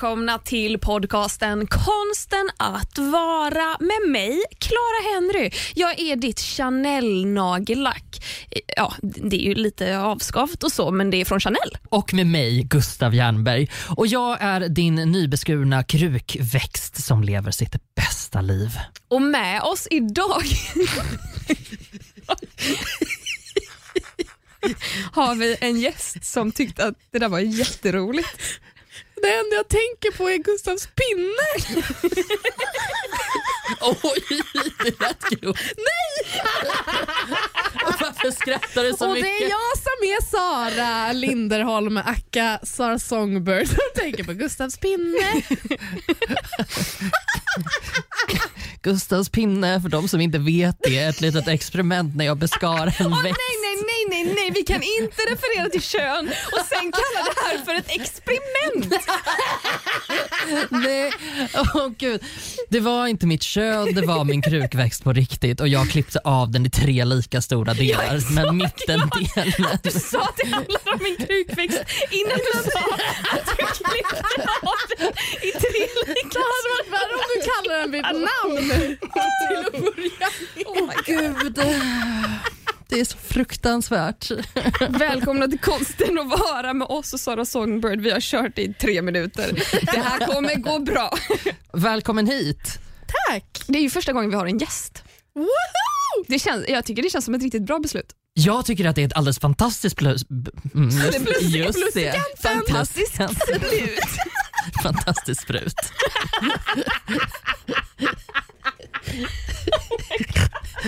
välkomna till podcasten Konsten att vara med mig, Clara Henry. Jag är ditt Chanel-nagellack. Ja, det är ju lite avskavt och så, men det är från Chanel. Och med mig, Gustav Jernberg. Och jag är din nybeskurna krukväxt som lever sitt bästa liv. Och med oss idag har vi en gäst som tyckte att det där var jätteroligt. Det enda jag tänker på är Gustavs pinne. Oj, det lät grovt. Nej! Varför skrattar du så Och mycket? det är jag som är Sara Linderholm, Akka Sara Songbird som tänker på Gustavs pinne. Gustavs pinne, för de som inte vet det, ett litet experiment när jag beskar en Åh, växt. nej, nej, nej, nej, nej, vi kan inte referera till kön och sen kalla det här för ett experiment. Nej, åh gud. Det var inte mitt kön, det var min krukväxt på riktigt och jag klippte av den i tre lika stora delar. men mittendelen... Du sa att det handlar om en krukväxt innan du sa att du klippte av den i tre lika Det hade varit värre om du kallar den vid namn till att börja Åh gud. Det är så fruktansvärt. Välkomna till konsten att vara med oss och Sara Songbird. Vi har kört i tre minuter. Det här kommer gå bra. Välkommen hit. Tack! Det är ju första gången vi har en gäst. Woho! Det känns, jag tycker det känns som ett riktigt bra beslut. Jag tycker att det är ett alldeles fantastiskt plus... Mm, just, Plus- just det. Fantastiskt Beslut. Fantastiskt sprut.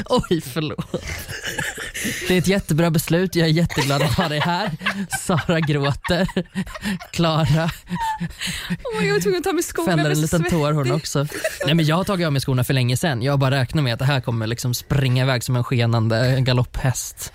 Oj, förlåt. Det är ett jättebra beslut. Jag är jätteglad att ha dig här. Sara gråter. Klara Oh God, jag var tvungen att ta med skorna. fäller en liten tår hon också. Nej, men jag har tagit av mig skorna för länge sedan. Jag bara räknar med att det här kommer liksom springa iväg som en skenande galopphäst.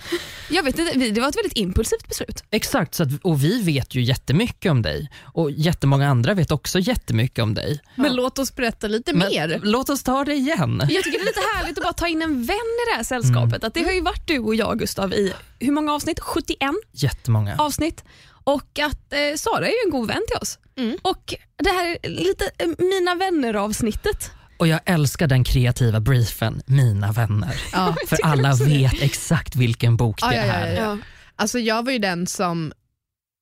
Jag vet inte, det var ett väldigt impulsivt beslut. Exakt, så att, och vi vet ju jättemycket om dig. Och jättemånga andra vet också jättemycket om dig. Men låt oss berätta lite Men mer. låt oss ta det igen. Jag tycker det är lite härligt att bara ta in en vän i det här sällskapet. Att det har ju varit du och jag Gustav i hur många avsnitt? 71 Jättemånga. avsnitt. Och att eh, Sara är ju en god vän till oss. Mm. Och det här är lite eh, mina vänner avsnittet. Och jag älskar den kreativa briefen, mina vänner. Ja. För alla vet exakt vilken bok Ja, det ja, ja, är. ja. Alltså jag var ju den som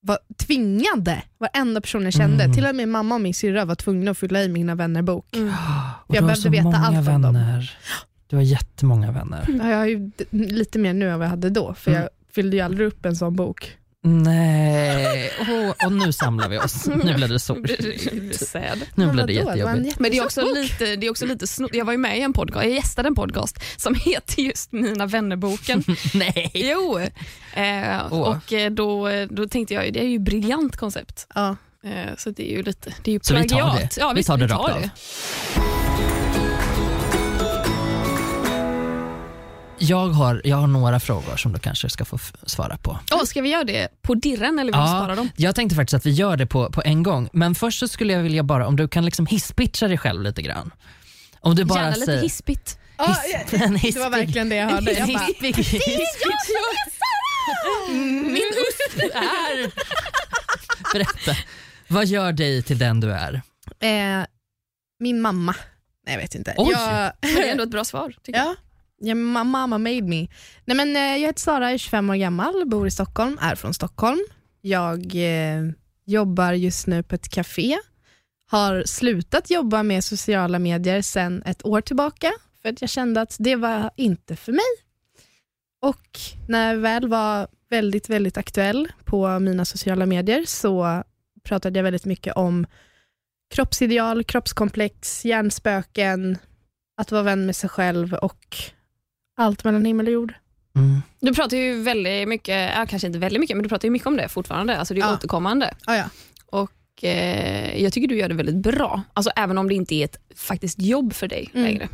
var tvingade varenda person jag kände, Mm. till och med mamma och min syrra var tvungna att fylla i mina vänner-bok. Och Jag behövde veta allt om dem. vänner. Du har jättemånga vänner. Ja, jag har ju lite mer nu än vad jag hade då, för Mm. jag fyllde ju aldrig upp en sån bok. Nej, och, och nu samlar vi oss. Nu blir det så. Nu blir det jättejobbigt. Men det är också lite, det är också lite Jag var ju med i en podcast, jag gästade en podcast som heter just Mina vännerboken. Nej. jo, eh, Åh. och eh, då, då tänkte jag det är ju ett briljant koncept. Ja. Eh, så det är ju lite, det är ju Så vi tar plagiat. det. Ja, Vi tar det rakt av. Jag har, jag har några frågor som du kanske ska få svara på. Oh, ska vi göra det på dirren eller vill du Ja. spara dem? Jag tänkte faktiskt att vi gör det på, på en gång, men först så skulle jag vilja bara, om du kan liksom hisspitcha dig själv lite grann. Om du bara Gärna lite. Ja, Hiss- ja, en det var verkligen det jag hörde. Jag bara, hispig- Min USP är... Berätta. Vad gör dig till den du är? eh, min mamma. Nej jag vet inte. Oj. Jag, det är ändå ett bra svar. Tycker jag ja, my mamma made me. Nej, men, eh, jag heter Sara, är 25 år gammal, bor i Stockholm, är från Stockholm. Jag eh, jobbar just nu på ett café. Har slutat jobba med sociala medier sedan ett år tillbaka, för att jag kände att det var inte för mig. Och när jag väl var väldigt, väldigt aktuell på mina sociala medier så pratade jag väldigt mycket om kroppsideal, kroppskomplex, hjärnspöken, att vara vän med sig själv och allt mellan himmel och jord. Mm. Du pratar ju väldigt mycket, ja, kanske inte väldigt mycket, men du pratar ju mycket om det fortfarande. Alltså det är Ja. återkommande. Ah, ja. Och, eh, jag tycker du gör det väldigt bra. Alltså även om det inte är ett faktiskt jobb för dig Mm. längre.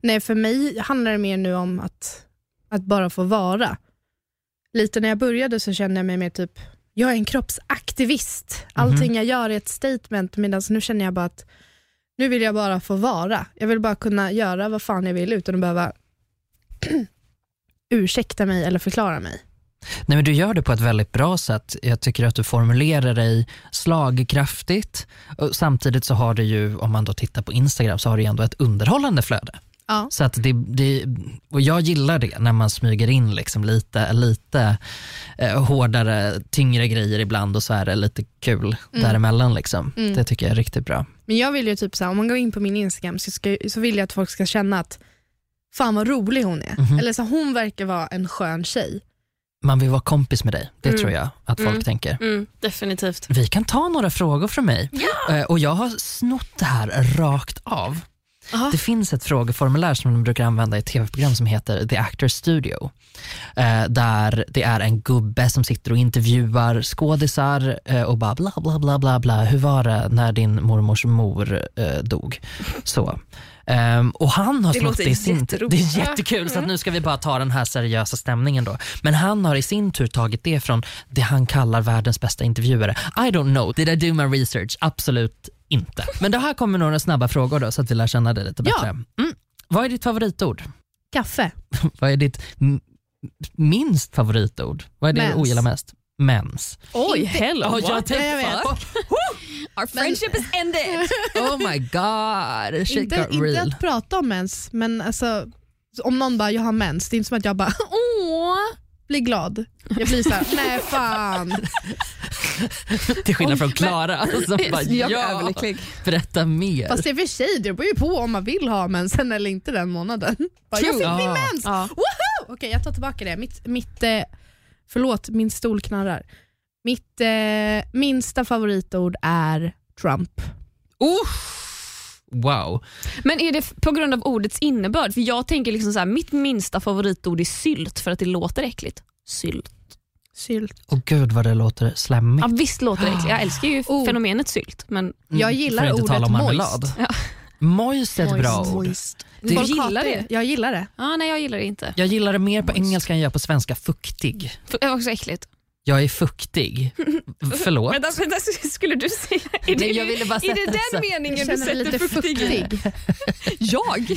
Nej, för mig handlar det mer nu om att, att bara få vara. Lite när jag började så kände jag mig mer typ, jag är en kroppsaktivist. Allting jag gör är ett statement, medan nu känner jag bara att nu vill jag bara få vara. Jag vill bara kunna göra vad fan jag vill utan att behöva ursäkta mig eller förklara mig. Nej, men du gör det på ett väldigt bra sätt. Jag tycker att du formulerar dig slagkraftigt. Och samtidigt så har du ju, om man då tittar på Instagram, så har du ändå ett underhållande flöde. Ja. Så att det, det, och jag gillar det när man smyger in liksom lite, lite eh, hårdare, tyngre grejer ibland och så är det lite kul Mm. däremellan. Liksom. Mm. Det tycker jag är riktigt bra. Men jag vill ju typ så här, om man går in på min Instagram så, ska, så vill jag att folk ska känna att fan vad rolig hon är. Mhm. Eller så hon verkar vara en skön tjej. Man vill vara kompis med dig, det Mm. tror jag att folk Mm. tänker. Mm, definitivt. Vi kan ta några frågor från mig. Eh, Och jag har snott det här rakt av. Aha. Det finns ett frågeformulär som de brukar använda i ett tv-program som heter The Actor Studio. Eh, där det är en gubbe som sitter och intervjuar skådisar eh, och bara bla bla bla bla bla. Hur var det när din mormors mor dog? Så. Ehm, och han har Det snott det i sin jätteroligt. Det är jättekul så att nu ska vi bara ta den här seriösa stämningen då. Men han har i sin tur tagit det från det han kallar världens bästa intervjuare. I don't know, did I do my research? Absolut inte. Men det här kommer några snabba frågor då så att vi lär känna dig lite Ja. bättre. Mm. Vad är ditt favoritord? Kaffe. Vad är ditt minst favoritord? Vad är det Mens. du ogillar mest? Mens. Oj, hello. Oh, jag tänkte, jag vet. Our friendship is ended. oh my god, shit Inte, got inte real. att prata om mens, men alltså, om någon bara jag har mens, det är inte som att jag bara åh, blir glad. Jag blir såhär, nej fan. Till skillnad från Klara som bara, Jag är ja, överlycklig. berätta mer. Fast i och för sig, det beror ju på om man vill ha mensen eller inte den månaden. Bara, jag fick Ja. min mens! Ja. Woho! Okej, jag tar tillbaka det. Mitt, mitt, eh, förlåt, min stol knarrar. Mitt eh, minsta favoritord är Trump. Wow. Men är det på grund av ordets innebörd? För jag tänker liksom så här, mitt minsta favoritord är sylt för att det låter äckligt. Sylt. Sylt. Och gud vad det låter slemmigt. Ja, visst låter det äckligt. Jag älskar ju Oh. fenomenet sylt. Men Jag gillar Mm, inte ordet moist. Ja. Moist är ett bra Moist. ord. Moist. Det- Folk gillar det. Jag gillar det. ah, nej, jag gillar det inte. Jag gillar det mer på engelska än jag gör på svenska. Fuktig. F- Det var också äckligt. Jag är fuktig. Förlåt. Men alltså, det skulle du säga? Är det, Nej, jag ville bara är sätta det det den meningen Jag du sätter lite fuktig? fuktig. Jag?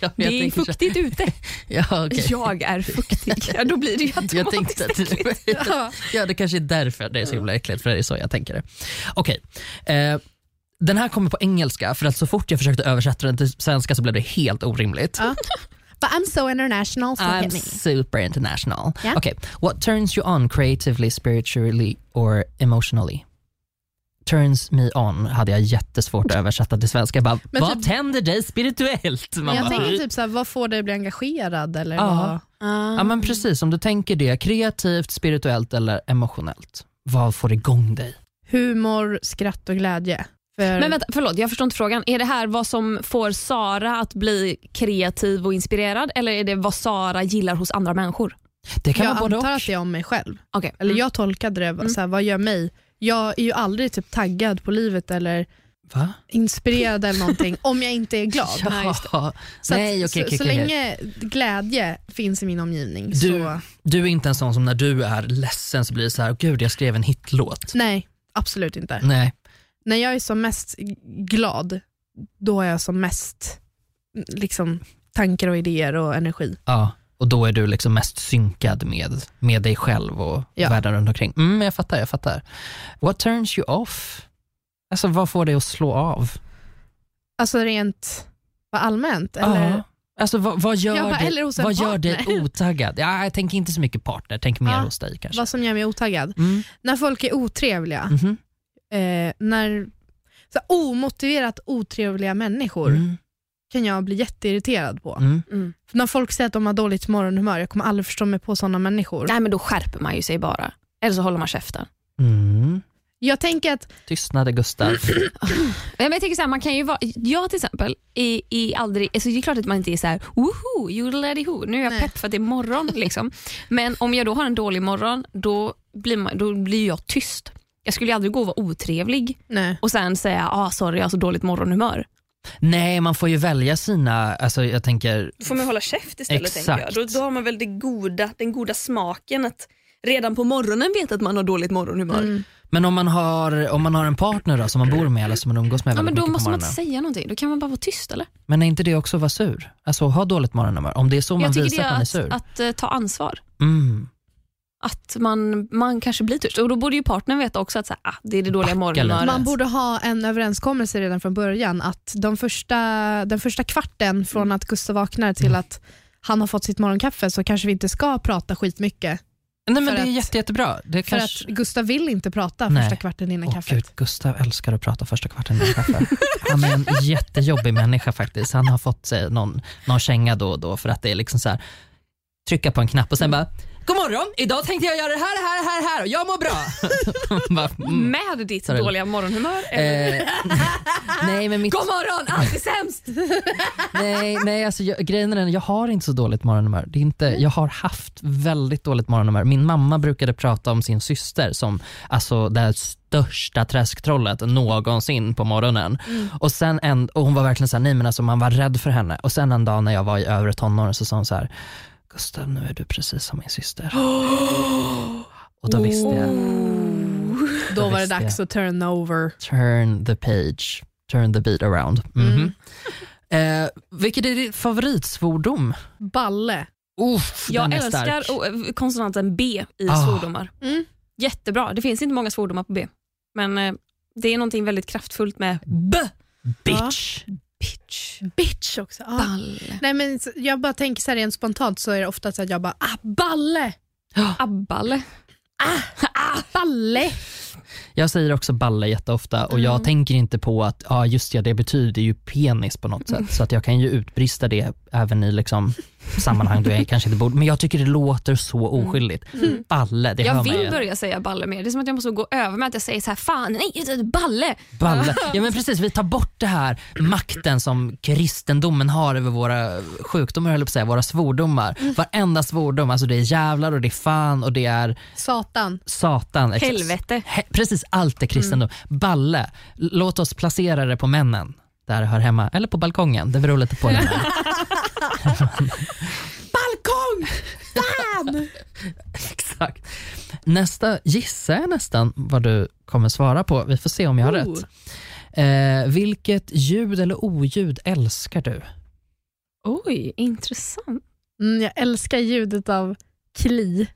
Ja, Det jag är tänker så- fuktigt ute. Ja, okej. Jag är fuktig. Ja, då blir det ju Jag automatiskt tänkte att äckligt. Ja. ja, det kanske är därför det är så himla äckligt, för det är så jag tänker det. Okej. Eh, den här kommer på engelska, för att så fort jag försökte översätta den till svenska så blev det helt orimligt. Ja. But I'm so international, so I'm super international. Ja. Okay, what turns you on creatively, spiritually or emotionally? Turns me on hade jag jättesvårt att översätta till svenska. Jag Bara, Men vad typ- tänder dig spirituellt? Man jag bara, tänker typ såhär, vad får dig att bli engagerad? Eller Ja. vad? Ja men precis, om du tänker det, kreativt, spirituellt eller emotionellt. Vad får igång dig? Humor, skratt och glädje. För Men vänta, förlåt, jag förstår inte frågan. Är det här vad som får Sara att bli kreativ och inspirerad eller är det vad Sara gillar hos andra människor? Det kan jag vara både antar och. att det är om mig själv. Okej. Eller Mm. jag tolkade det, Mm. såhär, vad gör mig? Jag är ju aldrig typ taggad på livet eller Va? inspirerad eller någonting om jag inte är glad. Ja. Så, Nej, okej, så, okej, så okej. länge glädje finns i min omgivning Du- så Du är inte en sån som när du är ledsen så blir det så här, gud jag skrev en hitlåt. nej, absolut inte. Nej. När jag är som mest glad, då är jag som mest liksom, tankar och idéer och energi. Ja, och då är du liksom mest synkad med, med dig själv och Ja. världen runt omkring. Mm, jag fattar, jag fattar. What turns you off? Alltså vad får dig att slå av? Alltså rent allmänt? Eller? Ja. Alltså vad, vad gör, bara, dig, vad gör dig otaggad? Ja, jag tänker inte så mycket partner, tänk mer Ja. hos dig kanske. Vad som gör mig otaggad? Mm. När folk är otrevliga, Mhm. Eh, när så här, omotiverat otrevliga människor Mm. kan jag bli jätteirriterad på. Mm. Mm. För när folk säger att de har dåligt morgonhumör, jag kommer aldrig förstå mig på sådana människor. Nej men då skärper man ju sig bara. Eller så håller man käften. Mm. Jag tänker att, Tystnade Gustav. Men jag tänker så här, man kan ju vara, jag till exempel är, är aldrig, alltså det är klart att man inte är så här, woho, you nu är jag Nej. pepp för att det är morgon. Liksom. Men om jag då har en dålig morgon, då blir, man, då blir jag tyst. Jag skulle aldrig gå och vara otrevlig nej. och sen säga, ah, sorry jag har så dåligt morgonhumör. Nej, man får ju välja sina, alltså jag tänker, Då får man hålla käft istället. Exakt. Tänker jag. Då, då har man väl det goda, den goda smaken att redan på morgonen veta att man har dåligt morgonhumör. Mm. men om man har, om man har en partner då, som man bor med eller som man umgås med Ja, men då måste man inte säga någonting, då kan man bara vara tyst eller? Men är inte det också att vara sur? Alltså ha dåligt morgonhumör, om det är så man jag tycker visar det att man är är sur. att, att eh, ta ansvar. Mm. Att man, man kanske blir törstig. Och då borde ju partnern veta också att så här, ah, det är det dåliga morgonhumöret. Man borde ha en överenskommelse redan från början att de första, den första kvarten från att Gustav vaknar till att han har fått sitt morgonkaffe så kanske vi inte ska prata skitmycket. Nej, men det är att- jätte, jättebra. Det För kanske... att Gustav vill inte prata Nej. första kvarten innan Åh, kaffet. Gud, Gustav älskar att prata första kvarten innan kaffe. Han är en jättejobbig människa faktiskt. Han har fått sig någon, någon känga då och då för att det är liksom så här, trycka på en knapp och sen bara God morgon, idag tänkte jag göra det här, det här, det här, det här och jag mår bra. bara, mm. Med ditt det- dåliga morgonhumör? Eh, nej, men mitt, God morgon, allt är sämst! nej, nej alltså, jag, grejen är den, jag har inte så dåligt morgonhumör. Det är inte, jag har haft väldigt dåligt morgonhumör. Min mamma brukade prata om sin syster som alltså, det största träsktrollet någonsin på morgonen. Och, sen en, och Hon var verkligen så här, nej men alltså, man var rädd för henne. Och sen en dag när jag var i övre tonåren så sa hon så här, Gustav nu är du precis som min syster. Och då visste jag, Då var det dags att turn over. turn the page, turn the beat around. Mm. Eh, vilket är ditt favoritsvordom? Balle. Uff, Jag den är älskar stark. oh, eh, konsonanten B i Ah. svordomar. Mm. Jättebra. Det finns inte många svordomar på B. Men eh, det är någonting väldigt kraftfullt med B. Bitch. Bitch. Bitch också. Ja. Balle. Nej, men så- jag bara tänker så här rent spontant så är det ofta så att jag bara ah, balle, Abballe. ah, balle. Jag säger också balle jätteofta och jag Mm. tänker inte på att ja, just ja, det betyder ju penis på något sätt. Så att jag kan ju utbrista det även i liksom sammanhang då jag kanske inte borde. Men jag tycker det låter så oskyldigt. Balle, det Jag vill börja säga balle mer. Det är som att jag måste gå över med att jag säger så här, fan nej, det är balle. Balle. Ja men precis, vi tar bort det här makten som kristendomen har över våra sjukdomar, eller på säga, våra svordomar. Mm. Varenda svordom, alltså det är jävlar och det är fan och det är Satan. satan. Helvete. He- precis allt är kristendom. Mm. Balle, låt oss placera det på männen där det hör hemma. Eller på balkongen, det beror lite på. Balkong! Fan! Exakt. Nästa gissar jag nästan vad du kommer svara på. Vi får se om jag har Oh. rätt. Eh, vilket ljud eller oljud älskar du? Oj, intressant. Mm, jag älskar ljudet av kli.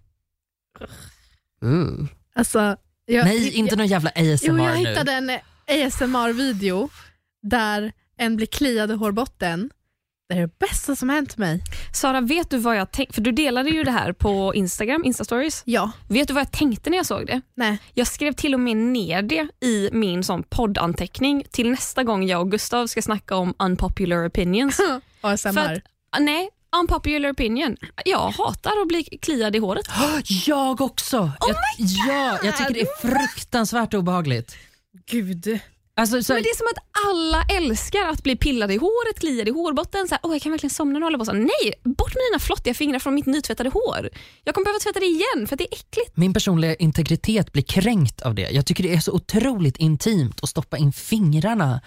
Uh. Alltså, jag, Nej, inte jag, någon jävla ASMR Jo, jag nu. hittade en ASMR-video där en blir kliad i hårbotten. Det är det bästa som hänt mig. Sara, vet du vad jag tänkte? För du delade ju det här på Instagram, Instastories. Ja. Vet du vad jag tänkte när jag såg det? Nej. Jag skrev till och med ner det i min sån poddanteckning till nästa gång jag och Gustav ska snacka om unpopular opinions. ASMR. För att, nej, unpopular opinion. Jag hatar att bli kliad i håret. Jag också! Oh jag, ja, jag tycker det är fruktansvärt obehagligt. Gud. Alltså, så, Men det är som att alla älskar att bli pillade i håret, kliade i hårbotten. Så här, Åh, jag kan verkligen somna när jag håller på så. Nej, bort med dina flottiga fingrar från mitt nytvättade hår. Jag kommer behöva tvätta det igen för det är äckligt. min personliga integritet blir kränkt av det. Jag tycker det är så otroligt intimt att stoppa in fingrarna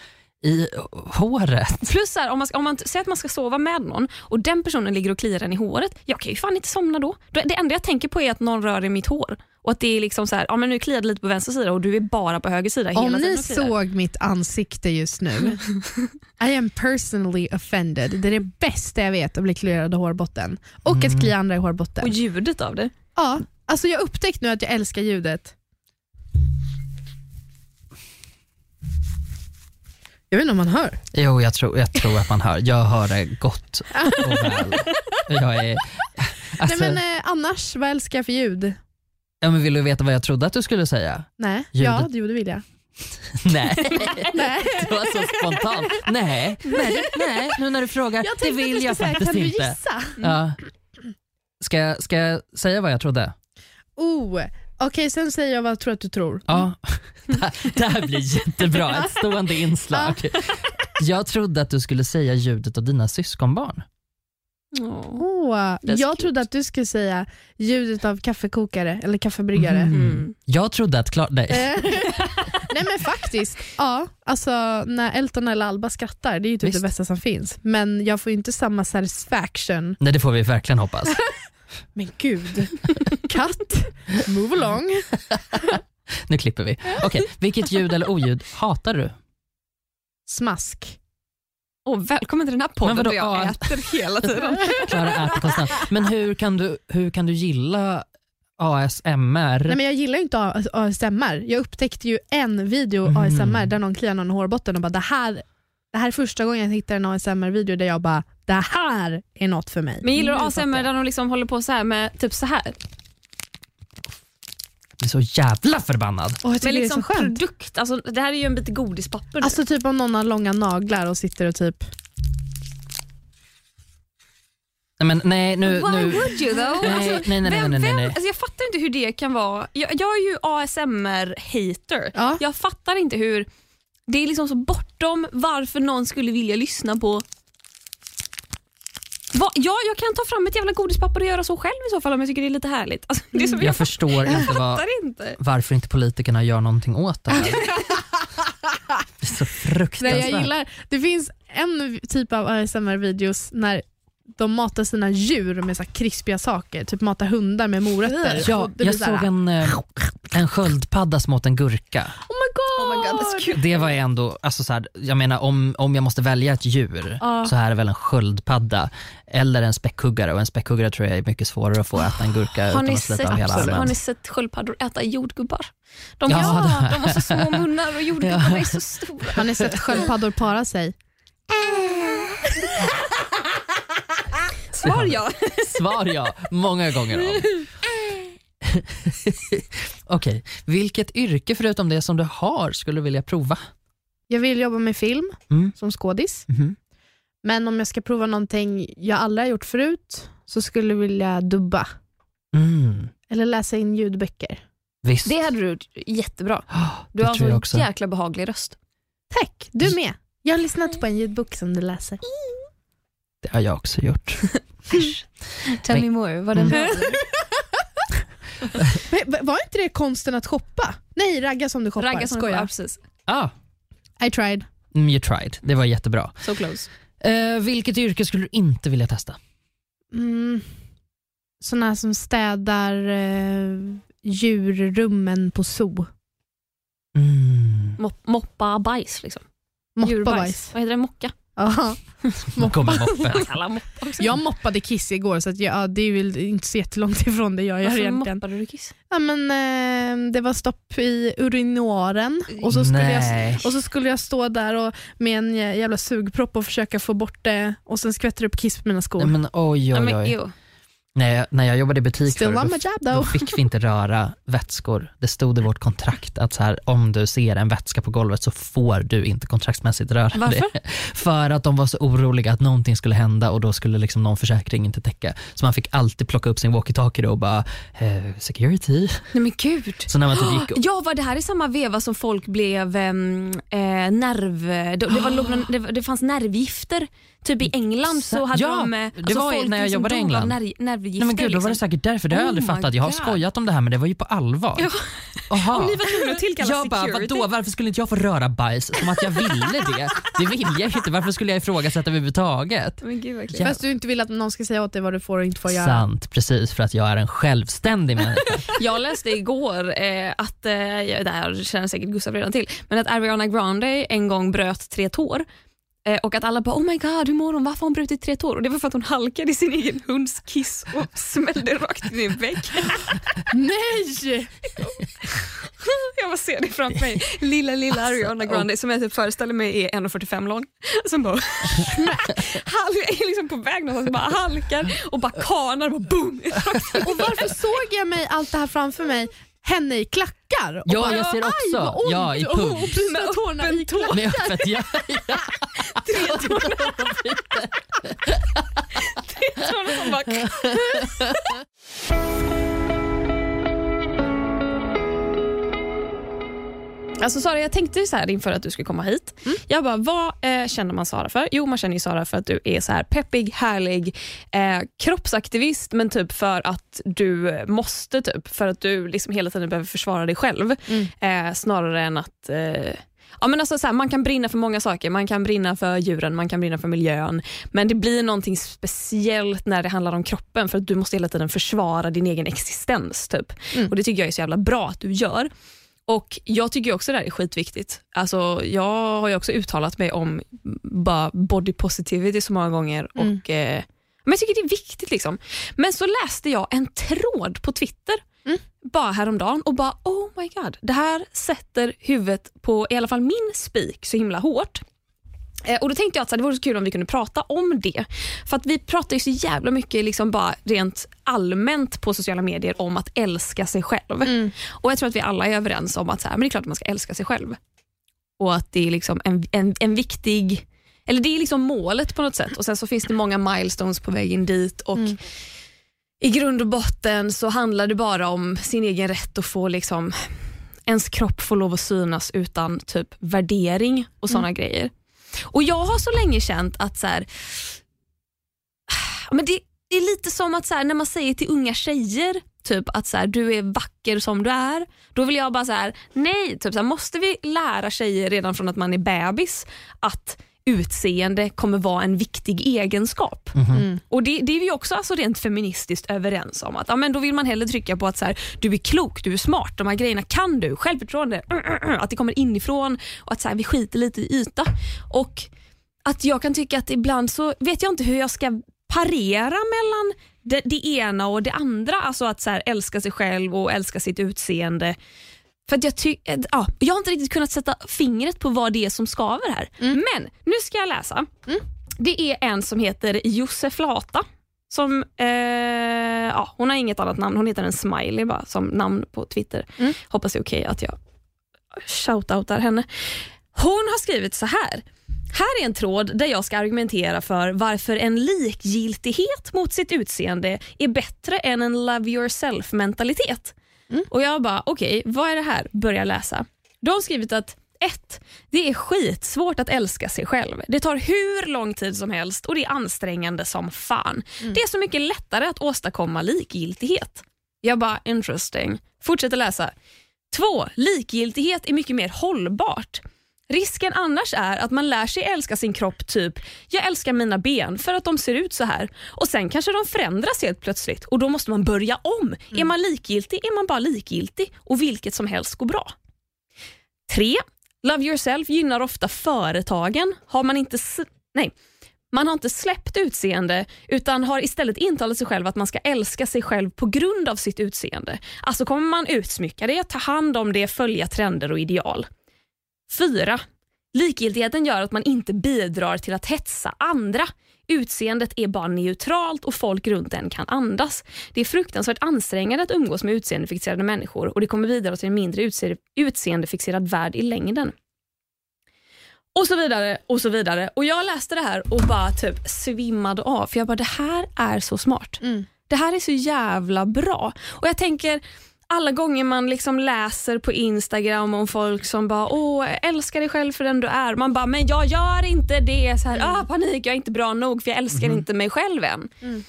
i håret. Plus här, om man, om man säger att man ska sova med någon och den personen ligger och kliar en i håret. Jag kan ju fan inte somna då. Det enda jag tänker på är att någon rör i mitt hår. Och att det är liksom så här, ja men nu kliar det lite på vänster sida och du är bara på höger sida Om ni såg mitt ansikte just nu. I am personally offended. Det är det bästa jag vet att bli kliad i hårbotten. Och att klia andra i hårbotten. Och ljudet av det. Ja, alltså jag har upptäckt nu att jag älskar ljudet. Jag vet inte om man hör. Jo, jag tror, jag tror att man hör. Jag hör det gott och väl. Jag är, alltså, Nej, men, eh, annars, vad älskar jag för ljud? ja, men vill du veta vad jag trodde att du skulle säga? Nej, ja, det vill jag. Nej, Nej. det var så spontant. Nej, nej, nej, nu när du frågar, Jag det tänkte att vill du jag skulle säga, faktiskt kan du inte. gissa? Ja. Ska, jag- ska jag säga vad jag trodde? Oh, Okej, sen säger jag vad jag tror att du tror. Ja, det här, det här blir jättebra. Ett stående inslag. Jag trodde att du skulle säga ljudet av dina syskonbarn. Åh. Oh, jag trodde att du skulle säga ljudet av kaffekokare eller kaffebryggare. Mm. Jag trodde att Klara... Nej. Eh, Nej men faktiskt, ja. Alltså, när Elton eller Alba skrattar, det är ju typ Visst. det bästa som finns. Men jag får ju inte samma satisfaction. Nej, det får vi verkligen hoppas. Men gud, katt, move along. Nu klipper vi. Okej, vilket ljud eller oljud hatar du? Smask. Åh, välkommen till den här podden vadå, där jag ja. äter hela tiden. Klara äter konstant. Men hur kan du, hur kan du gilla ASMR. Nej, men jag gillar ju inte ASMR. Jag upptäckte ju en video Mm. ASMR där någon kliar någon hårbotten och bara det här, det här är första gången jag hittar en ASMR-video där jag bara det här är något för mig. Men gillar du ASMR där de liksom håller på så här med typ så här? Jag blir så jävla förbannad. Det är liksom så skönt. produkt. Alltså, det här är ju en bit godispapper. nu. Alltså typ om någon har långa naglar och sitter och typ Nej, men nej, nu... Why nu would you though? nej, Alltså, nej, nej, nej, vem, nej, nej, vem, nej. Alltså jag fattar inte hur det kan vara. Jag, jag är ju ASMR-hater. Ja. Jag fattar inte hur det är liksom så bortom varför någon skulle vilja lyssna på Va? Ja, jag kan ta fram ett jävla godispapper och göra så själv i så fall om jag tycker det är lite härligt. Alltså, det är som jag, Jag förstår inte vad, inte. varför inte politikerna gör någonting åt det här. Det är så Nej, fruktansvärt. jag gillar, det finns en typ av ASMR-videos när de matar sina djur med så här krispiga saker, typ matar hundar med morötter. Ja, jag såg en, eh, en sköldpadda som åt en gurka. Oh! Oh my God, that's cute. Det var ändå, alltså så här, jag menar om, om jag måste välja ett djur Ja. så här är väl en sköldpadda eller en späckhuggare och en späckhuggare tror jag är mycket svårare att få äta en gurka Har utan att slita sett, av hela har armen. ni sett sköldpaddor äta jordgubbar? De, Ja, ja, de har så små munnar och jordgubbarna är så stora. Har ni sett sköldpaddor para sig? Svar ja. Svar ja, många gånger om. Okej, vilket yrke förutom det som du har skulle du vilja prova? Jag vill jobba med film Mm. som skådis. Mhm. Men om jag ska prova någonting jag aldrig har gjort förut så skulle jag vilja dubba. Mm. Eller läsa in ljudböcker. Visst. Det hade du gjort jättebra. Du har jag så också. jäkla behaglig röst. Tack, du med. Jag har lyssnat på en ljudbok som du läser. Det har jag också gjort. Tell me more, var den bra? Men Var inte det konsten att shoppa? Nej, ragga som du shoppar. Ragga som ja, precis. Ah, I tried. mm, you tried. Det var jättebra. So close. Eh, vilket yrke skulle du inte vilja testa? Mm. Såna som städar eh, djurrummen på zoo. Mm. Mop, moppa bajs liksom. Moppa Djurbajs. bajs. Vad heter det? Mocka? Ja. Kommer moppen. Också. Jag moppade kiss igår så att jag, ja, det är väl inte så jättelångt ifrån det jag gör Varför egentligen. moppade du kiss? Ja, men, eh, det var stopp i urinoaren och så, skulle jag, Nej. och så skulle jag stå där och, med en jä- jävla sugpropp och försöka få bort det och sen skvätter det upp kiss på mina skor. Nej, men oj, Ja, oj, men, oj. ew. När, jag, när jag jobbade i butik Still förr, on då, job då fick vi inte röra vätskor. Det stod i vårt kontrakt att så här, om du ser en vätska på golvet så får du inte kontraktsmässigt röra Varför? det. För att de var så oroliga att någonting skulle hända och då skulle liksom någon försäkring inte täcka. Så man fick alltid plocka upp sin walkie-talkie och bara eh, security. Nej men gud. Så när man typ gick och, Ja, var det här i samma veva som folk blev ehm, eh, nerv... Det, det, var, det fanns nervgifter. Typ i England så hade Ja, de... eh, det var ju folk när jag liksom jobbade i England. Nerv, nervgifter. Nej men gud, då var det liksom. säkert därför. Det har jag Oh aldrig fattat. Jag har God. skojat om det här men det var ju på allvar. Ja. Aha. Om ni var tvungna att tillkalla Jag bara, security. vadå, varför skulle inte jag få röra bajs? Som att jag ville det. Det vill jag inte. Varför skulle jag ifrågasätta överhuvudtaget? Men gud, verkligen. Fast du inte vill att någon ska säga åt dig vad du får och inte får göra. Sant, precis för att jag är en självständig människa. Jag läste igår eh, att, eh, det här känner säkert Gustav redan till, men att Ariana Grande en gång bröt tre tår. Eh, och att alla bara oh my god hur mår hon, varför har hon brutit tre tår? Och det var för att hon halkade i sin egen hunds kiss och smällde rakt in i en vägg. Nej! Jag bara ser det framför mig. Lilla lilla Ariana Grande som jag typ föreställer mig är 1,45 lång. Som bara hal- är liksom på väg någonstans, bara halkar och bara kanar och bara boom. Och varför såg jag mig allt det här framför mig? Henne i klackar? Och Ja, bara, jag ser "Aj, också. vad ont." Ja, i Och- pump. Och bruna tårna i klackar. Med öppet, ja, ja. Tre tår som bara Alltså Sara, jag tänkte så här inför att du skulle komma hit. Jag bara, vad eh, känner man Sara för? Jo, man känner ju Sara för att du är så här peppig, härlig, eh, kroppsaktivist, men typ för att du måste, typ för att du liksom hela tiden behöver försvara dig själv. Eh, snarare än att eh, Ja, men alltså så här, man kan brinna för många saker. Man kan brinna för djuren, man kan brinna för miljön. Men det blir någonting speciellt när det handlar om kroppen för att du måste hela tiden försvara din egen existens. Typ. Mm. Och Det tycker jag är så jävla bra att du gör. Och Jag tycker också det här är skitviktigt. Alltså, jag har ju också uttalat mig om bara body positivity så många gånger. Mm. Och, eh, men jag tycker det är viktigt. liksom. Men så läste jag en tråd på Twitter bara häromdagen och bara oh my god, det här sätter huvudet på i alla fall min spik så himla hårt. Eh, och Då tänkte jag att det vore så kul om vi kunde prata om det. För att Vi pratar ju så jävla mycket liksom bara rent allmänt på sociala medier om att älska sig själv. Mm. Och Jag tror att vi alla är överens om att så här, men det är klart att man ska älska sig själv. Och att det är liksom en, en, en viktig, eller det är liksom målet på något sätt. Och Sen så finns det många milestones på vägen dit. Och Mm. I grund och botten så handlar det bara om sin egen rätt att få liksom, ens kropp får lov att synas utan typ värdering och såna grejer. Och Jag har så länge känt att så här, men det, det är lite som att så här, när man säger till unga tjejer typ att så här, du är vacker som du är. Då vill jag bara så här, nej, typ så här, måste vi lära tjejer redan från att man är bebis att utseende kommer vara en viktig egenskap. Mm. Och det, det är vi också alltså rent feministiskt överens om. Att, ja, men då vill man hellre trycka på att så här, du är klok, du är smart, de här grejerna kan du, självförtroende, att det kommer inifrån och att så här, vi skiter lite i yta. Och att jag kan tycka att ibland så vet jag inte hur jag ska parera mellan det, det ena och det andra. Alltså att så här, älska sig själv och älska sitt utseende. För att jag, ty- eh, ja, jag har inte riktigt kunnat sätta fingret på vad det är som skaver här. Men nu ska jag läsa. Det är en som heter Josef Lata. Som, eh, ja, hon har inget annat namn, hon heter en smiley bara som namn på Twitter. Mm. Hoppas det är okej att jag shoutoutar henne. Hon har skrivit så här. Här är en tråd där jag ska argumentera för varför en likgiltighet mot sitt utseende är bättre än en love yourself mentalitet. Och jag bara, okej, vad är det här? Börjar läsa. De har skrivit att 1. Det är skitsvårt att älska sig själv. Det tar hur lång tid som helst och det är ansträngande som fan. Det är så mycket lättare att åstadkomma likgiltighet. Jag bara, interesting. Fortsätter läsa. 2. Likgiltighet är mycket mer hållbart. Risken annars är att man lär sig älska sin kropp typ, jag älskar mina ben för att de ser ut så här och sen kanske de förändras helt plötsligt och då måste man börja om. Är man likgiltig är man bara likgiltig och vilket som helst går bra. 3. Love yourself gynnar ofta företagen. Har man inte nej, man har inte släppt utseende utan har istället intalat sig själv att man ska älska sig själv på grund av sitt utseende. Alltså kommer man utsmycka det, ta hand om det, följa trender och ideal. 4. Likgiltigheten gör att man inte bidrar till att hetsa andra. Utseendet är bara neutralt och folk runt en kan andas. Det är fruktansvärt ansträngande att umgås med utseendefixerade människor och det kommer bidra till en mindre utse- utseendefixerad värld i längden. Och så vidare och så vidare. Och Jag läste det här och bara typ svimmade av för jag bara det här är så smart. Mm. Det här är så jävla bra. Och jag tänker alla gånger man liksom läser på Instagram om folk som bara åh älskar dig själv för den du är. Man bara men jag gör inte det. Så här, ah, panik, jag är inte bra nog för jag älskar inte mig själv än. Mm.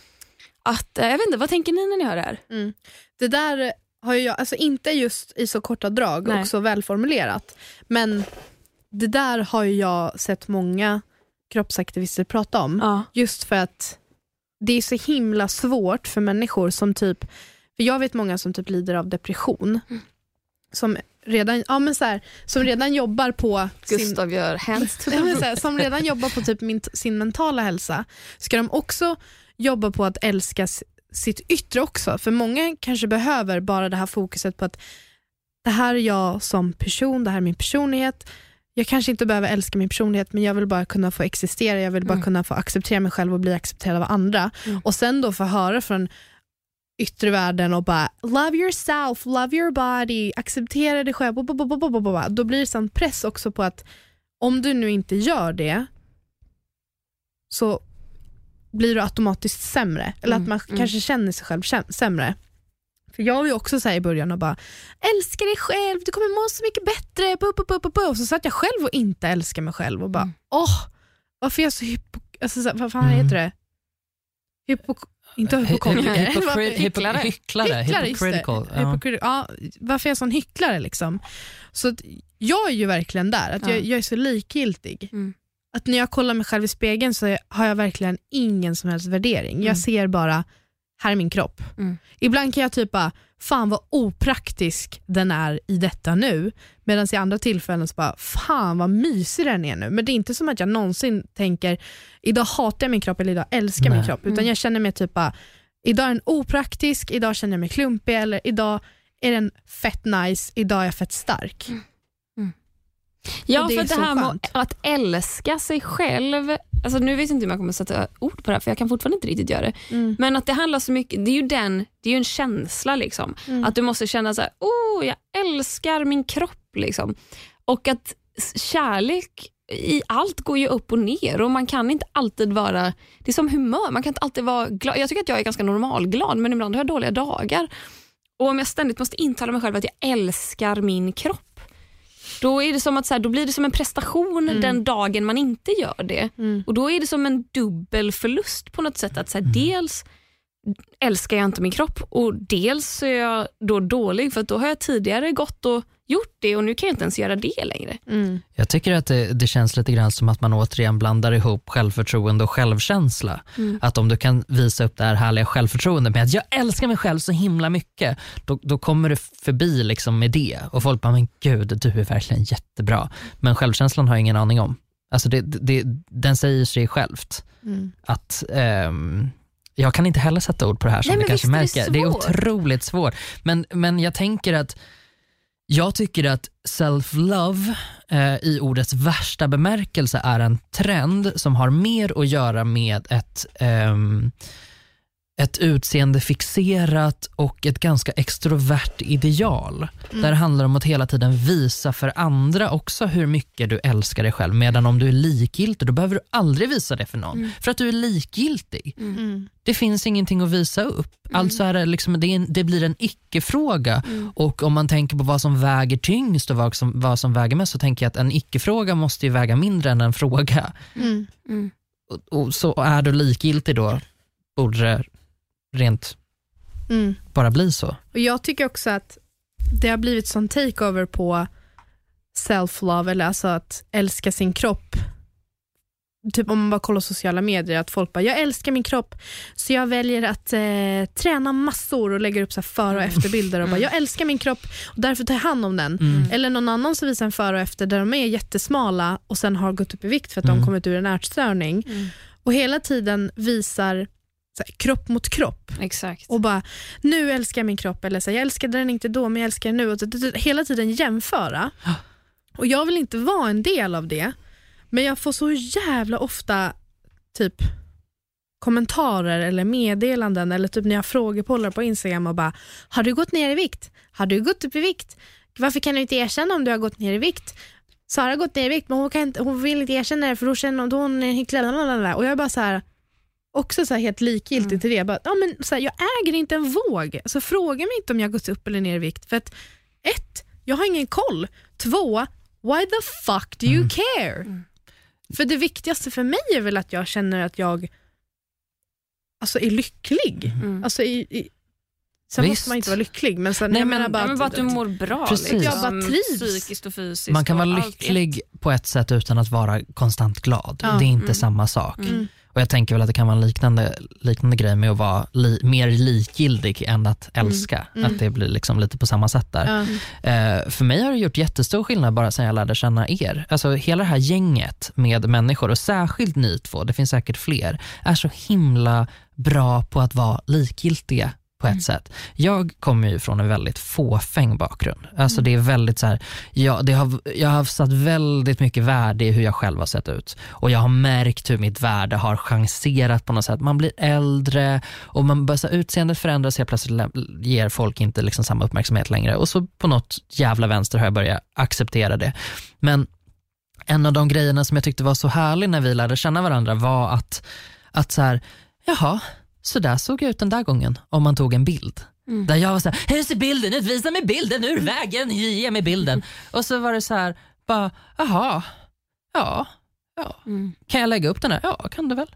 Att, eh, jag vet inte, vad tänker ni när ni hör det här? Det där har jag, alltså inte just i så korta drag Nej. och så välformulerat, men det där har jag sett många kroppsaktivister prata om. Ja. Just för att det är så himla svårt för människor som typ, för jag vet många som typ lider av depression, som redan, ja, men så här, som redan jobbar på sin, Gustav gör hands to Ja, men så här, som redan jobbar på typ min, sin mentala hälsa, ska de också jobba på att älska sitt yttre också? För många kanske behöver bara det här fokuset på att det här är jag som person, det här är min personlighet. Jag kanske inte behöver älska min personlighet men jag vill bara kunna få existera, jag vill bara Mm. kunna få acceptera mig själv och bli accepterad av andra. Mm. Och sen då få höra från yttre världen och bara love yourself, love your body, acceptera dig själv. Då blir det sån press också på att om du nu inte gör det så blir du automatiskt sämre. Eller Mm, att man mm. kanske känner sig själv sämre. För Jag var ju också så i början och bara älska dig själv, du kommer må så mycket bättre. Bu, bu, bu, bu. Och så satt jag själv och inte älskade mig själv och bara Mm. åh, varför är jag så hypo... Alltså, vad fan Mm. heter det? Hypo... Inte hypokondriker. Hycklare. Hycklare, hypocritical. Ja. Varför är jag sån hycklare liksom? Så jag är ju verkligen där, att Ja. jag, jag är så likgiltig. Mm. Att när jag kollar mig själv i spegeln så har jag verkligen ingen som helst värdering. Mm. Jag ser bara, här är min kropp. Mm. Ibland kan jag typ bara, fan vad opraktisk den är i detta nu. Medan i andra tillfällen så bara, fan vad mysig den är nu. Men det är inte som att jag någonsin tänker, idag hatar jag min kropp eller idag älskar jag min Nej. kropp. Utan Mm. jag känner mig typ bara, idag är den opraktisk, idag känner jag mig klumpig eller idag är den fett nice, idag är jag fett stark. Ja, det för det här med skönt. att älska sig själv. Alltså nu vet jag inte om jag kommer sätta ord på det här, för jag kan fortfarande inte riktigt göra det. Mm. Men att det handlar så mycket, det är ju, den, det är ju en känsla. liksom. Mm. Att du måste känna så här, oh, jag älskar min kropp. liksom. Och att kärlek i allt går ju upp och ner och man kan inte alltid vara, det är som humör, man kan inte alltid vara glad. Jag tycker att jag är ganska normalglad men ibland har jag dåliga dagar. Och om jag ständigt måste intala mig själv att jag älskar min kropp, då, är det som att, så här, då blir det som en prestation Mm. den dagen man inte gör det. Mm. Och Då är det som en dubbel förlust på något sätt. Att så här, Dels älskar jag inte min kropp och dels så är jag då dålig för att då har jag tidigare gått och gjort det och nu kan jag inte ens göra det längre. Mm. Jag tycker att det, det känns lite grann som att man återigen blandar ihop självförtroende och självkänsla. Mm. Att om du kan visa upp det här härliga självförtroendet med att jag älskar mig själv så himla mycket, då, då kommer du förbi liksom med det och folk bara, men gud du är verkligen jättebra. Men självkänslan har jag ingen aning om. Alltså det, det, den säger sig självt Mm. att ehm, jag kan inte heller sätta ord på det här som Nej, du kanske visst är det märker. Det är otroligt svårt. Men, men jag tänker att jag tycker att self-love eh, i ordets värsta bemärkelse är en trend som har mer att göra med ett, ehm, ett utseende fixerat och ett ganska extrovert ideal. Där det handlar om att hela tiden visa för andra också hur mycket du älskar dig själv. Medan om du är likgiltig, då behöver du aldrig visa det för någon. För att du är likgiltig. Mm. Det finns ingenting att visa upp. Alltså är det, liksom, det, är en, det blir en icke-fråga. Och om man tänker på vad som väger tyngst och vad som, vad som väger mest så tänker jag att en icke-fråga måste ju väga mindre än en fråga. Mm. Mm. Och, och så är du likgiltig då borde det rent Mm. bara bli så. Och Jag tycker också att det har blivit sån takeover på self-love, eller alltså att älska sin kropp. Typ om man bara kollar sociala medier, att folk bara, jag älskar min kropp, så jag väljer att eh, träna massor och lägger upp så här före och efterbilder och bara, jag älskar min kropp och därför tar jag hand om den. Mm. Eller någon annan som visar en före och efter där de är jättesmala och sen har gått upp i vikt för att de Mm. kommit ur en ätstörning. Och hela tiden visar här, kropp mot kropp Exakt. och bara, nu älskar jag min kropp, eller så här, jag älskade den inte då men jag älskar den nu. Och hela tiden jämföra. Och Jag vill inte vara en del av det, men jag får så jävla ofta typ kommentarer eller meddelanden eller typ när jag frågar polare på Instagram och bara, har du gått ner i vikt? Har du gått upp i vikt? Varför kan du inte erkänna om du har gått ner i vikt? Sara har gått ner i vikt men hon, kan inte, hon vill inte erkänna det för då känner hon, då hon är hycklare. lalalala. Och jag är bara så här, också så här helt likgiltig till det. Jag, bara, ja, men så här, jag äger inte en våg, så fråga mig inte om jag har gått upp eller ner i vikt. För att ett, jag har ingen koll. Två, why the fuck do you care? För det viktigaste för mig är väl att jag känner att jag alltså, är lycklig. Mm. Alltså, i, i, sen Visst. måste man inte vara lycklig, men, sen, Nej, jag men- menar bara, men bara att du mår bra. Precis. Liksom, Jag bara trivs. Psykiskt och fysiskt. Man kan och vara lycklig på ett sätt utan att vara konstant glad. Ja. Det är inte Mm. samma sak. Mm. Och Jag tänker väl att det kan vara en liknande, liknande grej med att vara li, mer likgiltig än att älska. Mm. Att det blir liksom lite på samma sätt där. Ja. Eh, för mig har det gjort jättestor skillnad bara sedan jag lärde känna er. Alltså hela det här gänget med människor och särskilt ni två, det finns säkert fler, är så himla bra på att vara likgiltiga på ett sätt. Jag kommer ju från en väldigt fåfäng bakgrund. Alltså det är väldigt så här, jag, det har, jag har satt väldigt mycket värde i hur jag själv har sett ut och jag har märkt hur mitt värde har chanserat på något sätt. Man blir äldre och man börjar, så här, utseendet förändras, helt plötsligt ger folk inte liksom samma uppmärksamhet längre och så på något jävla vänster har jag börjat acceptera det. Men en av de grejerna som jag tyckte var så härlig när vi lärde känna varandra var att, att så här, jaha, så där såg jag ut den där gången om man tog en bild. Mm. Där jag var så här, hur ser bilden ut? Visa mig bilden ur vägen, ge mig bilden. Och så var det så här, bara, jaha, ja, ja, Mm. kan jag lägga upp den här? Ja, kan du väl.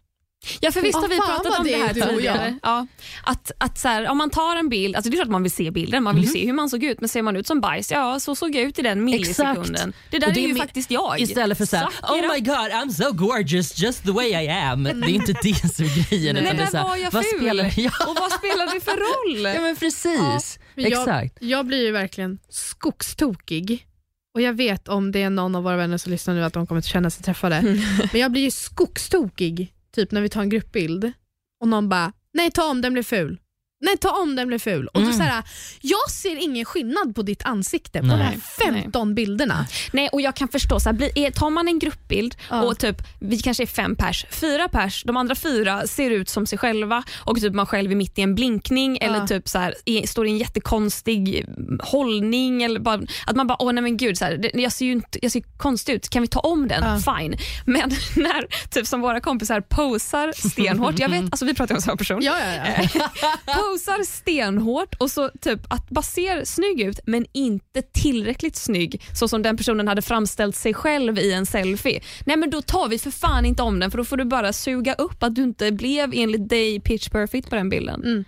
Ja, för visst har vi Ja, pratat om det det här tidigare. Ja. Att, att så här, om man tar en bild, alltså det är klart man vill se bilden, man vill ju se hur man såg ut, men ser man ut som bajs, ja så såg jag ut i den millisekunden. Det där det är är ju faktiskt jag. Istället för såhär, oh my god I'm so gorgeous just the way I am. Det är inte det som är grejen. Nej, där var jag vad ful. spelar, ja, Och vad spelar det för roll? ja men precis. Jag, Exakt. Jag blir ju verkligen skogstokig. Och jag vet om det är någon av våra vänner som lyssnar nu att de kommer att känna sig träffade. Men jag blir ju skogstokig typ när vi tar en gruppbild och någon bara, nej ta om den blir ful. Nej, ta om den blev ful. Och Mm. du, så här, jag ser ingen skillnad på ditt ansikte på Nej. de här 15 bilderna. Nej, och jag kan förstå, så här, blir, är, tar man en gruppbild Ja. och typ, vi kanske är fem pers, fyra pers, de andra fyra ser ut som sig själva och typ man själv är mitt i en blinkning Ja. eller typ så här, är, står i en jättekonstig mm, hållning. Eller bara, att man bara, åh nej men gud, så här, det, jag, ser ju inte, jag ser konstig ut, kan vi ta om den? Ja. Fine. Men när typ som våra kompisar posar stenhårt, jag vet, alltså vi pratar om samma person. Ja, ja, ja. posar stenhårt och så typ att bara ser snygg ut men inte tillräckligt snygg så som den personen hade framställt sig själv i en selfie. Nej men då tar vi för fan inte om den för då får du bara suga upp att du inte blev enligt dig pitch perfect på den bilden. Mm.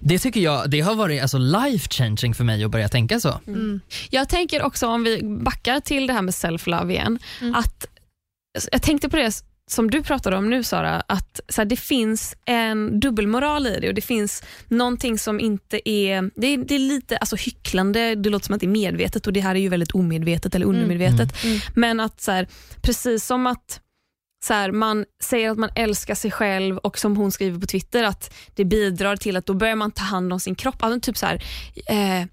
Det tycker jag det har varit alltså, life changing för mig att börja tänka så. Mm. Jag tänker också om vi backar till det här med self-love igen, Mm. att jag tänkte på det som du pratade om nu Sara, att så här, det finns en dubbelmoral i det och det finns någonting som inte är, det är, det är lite alltså, hycklande, det låter som att det är medvetet och det här är ju väldigt omedvetet eller undermedvetet. Mm. Men att så här, precis som att så här, man säger att man älskar sig själv och som hon skriver på Twitter att det bidrar till att då börjar man ta hand om sin kropp. Alltså, typ så här, eh,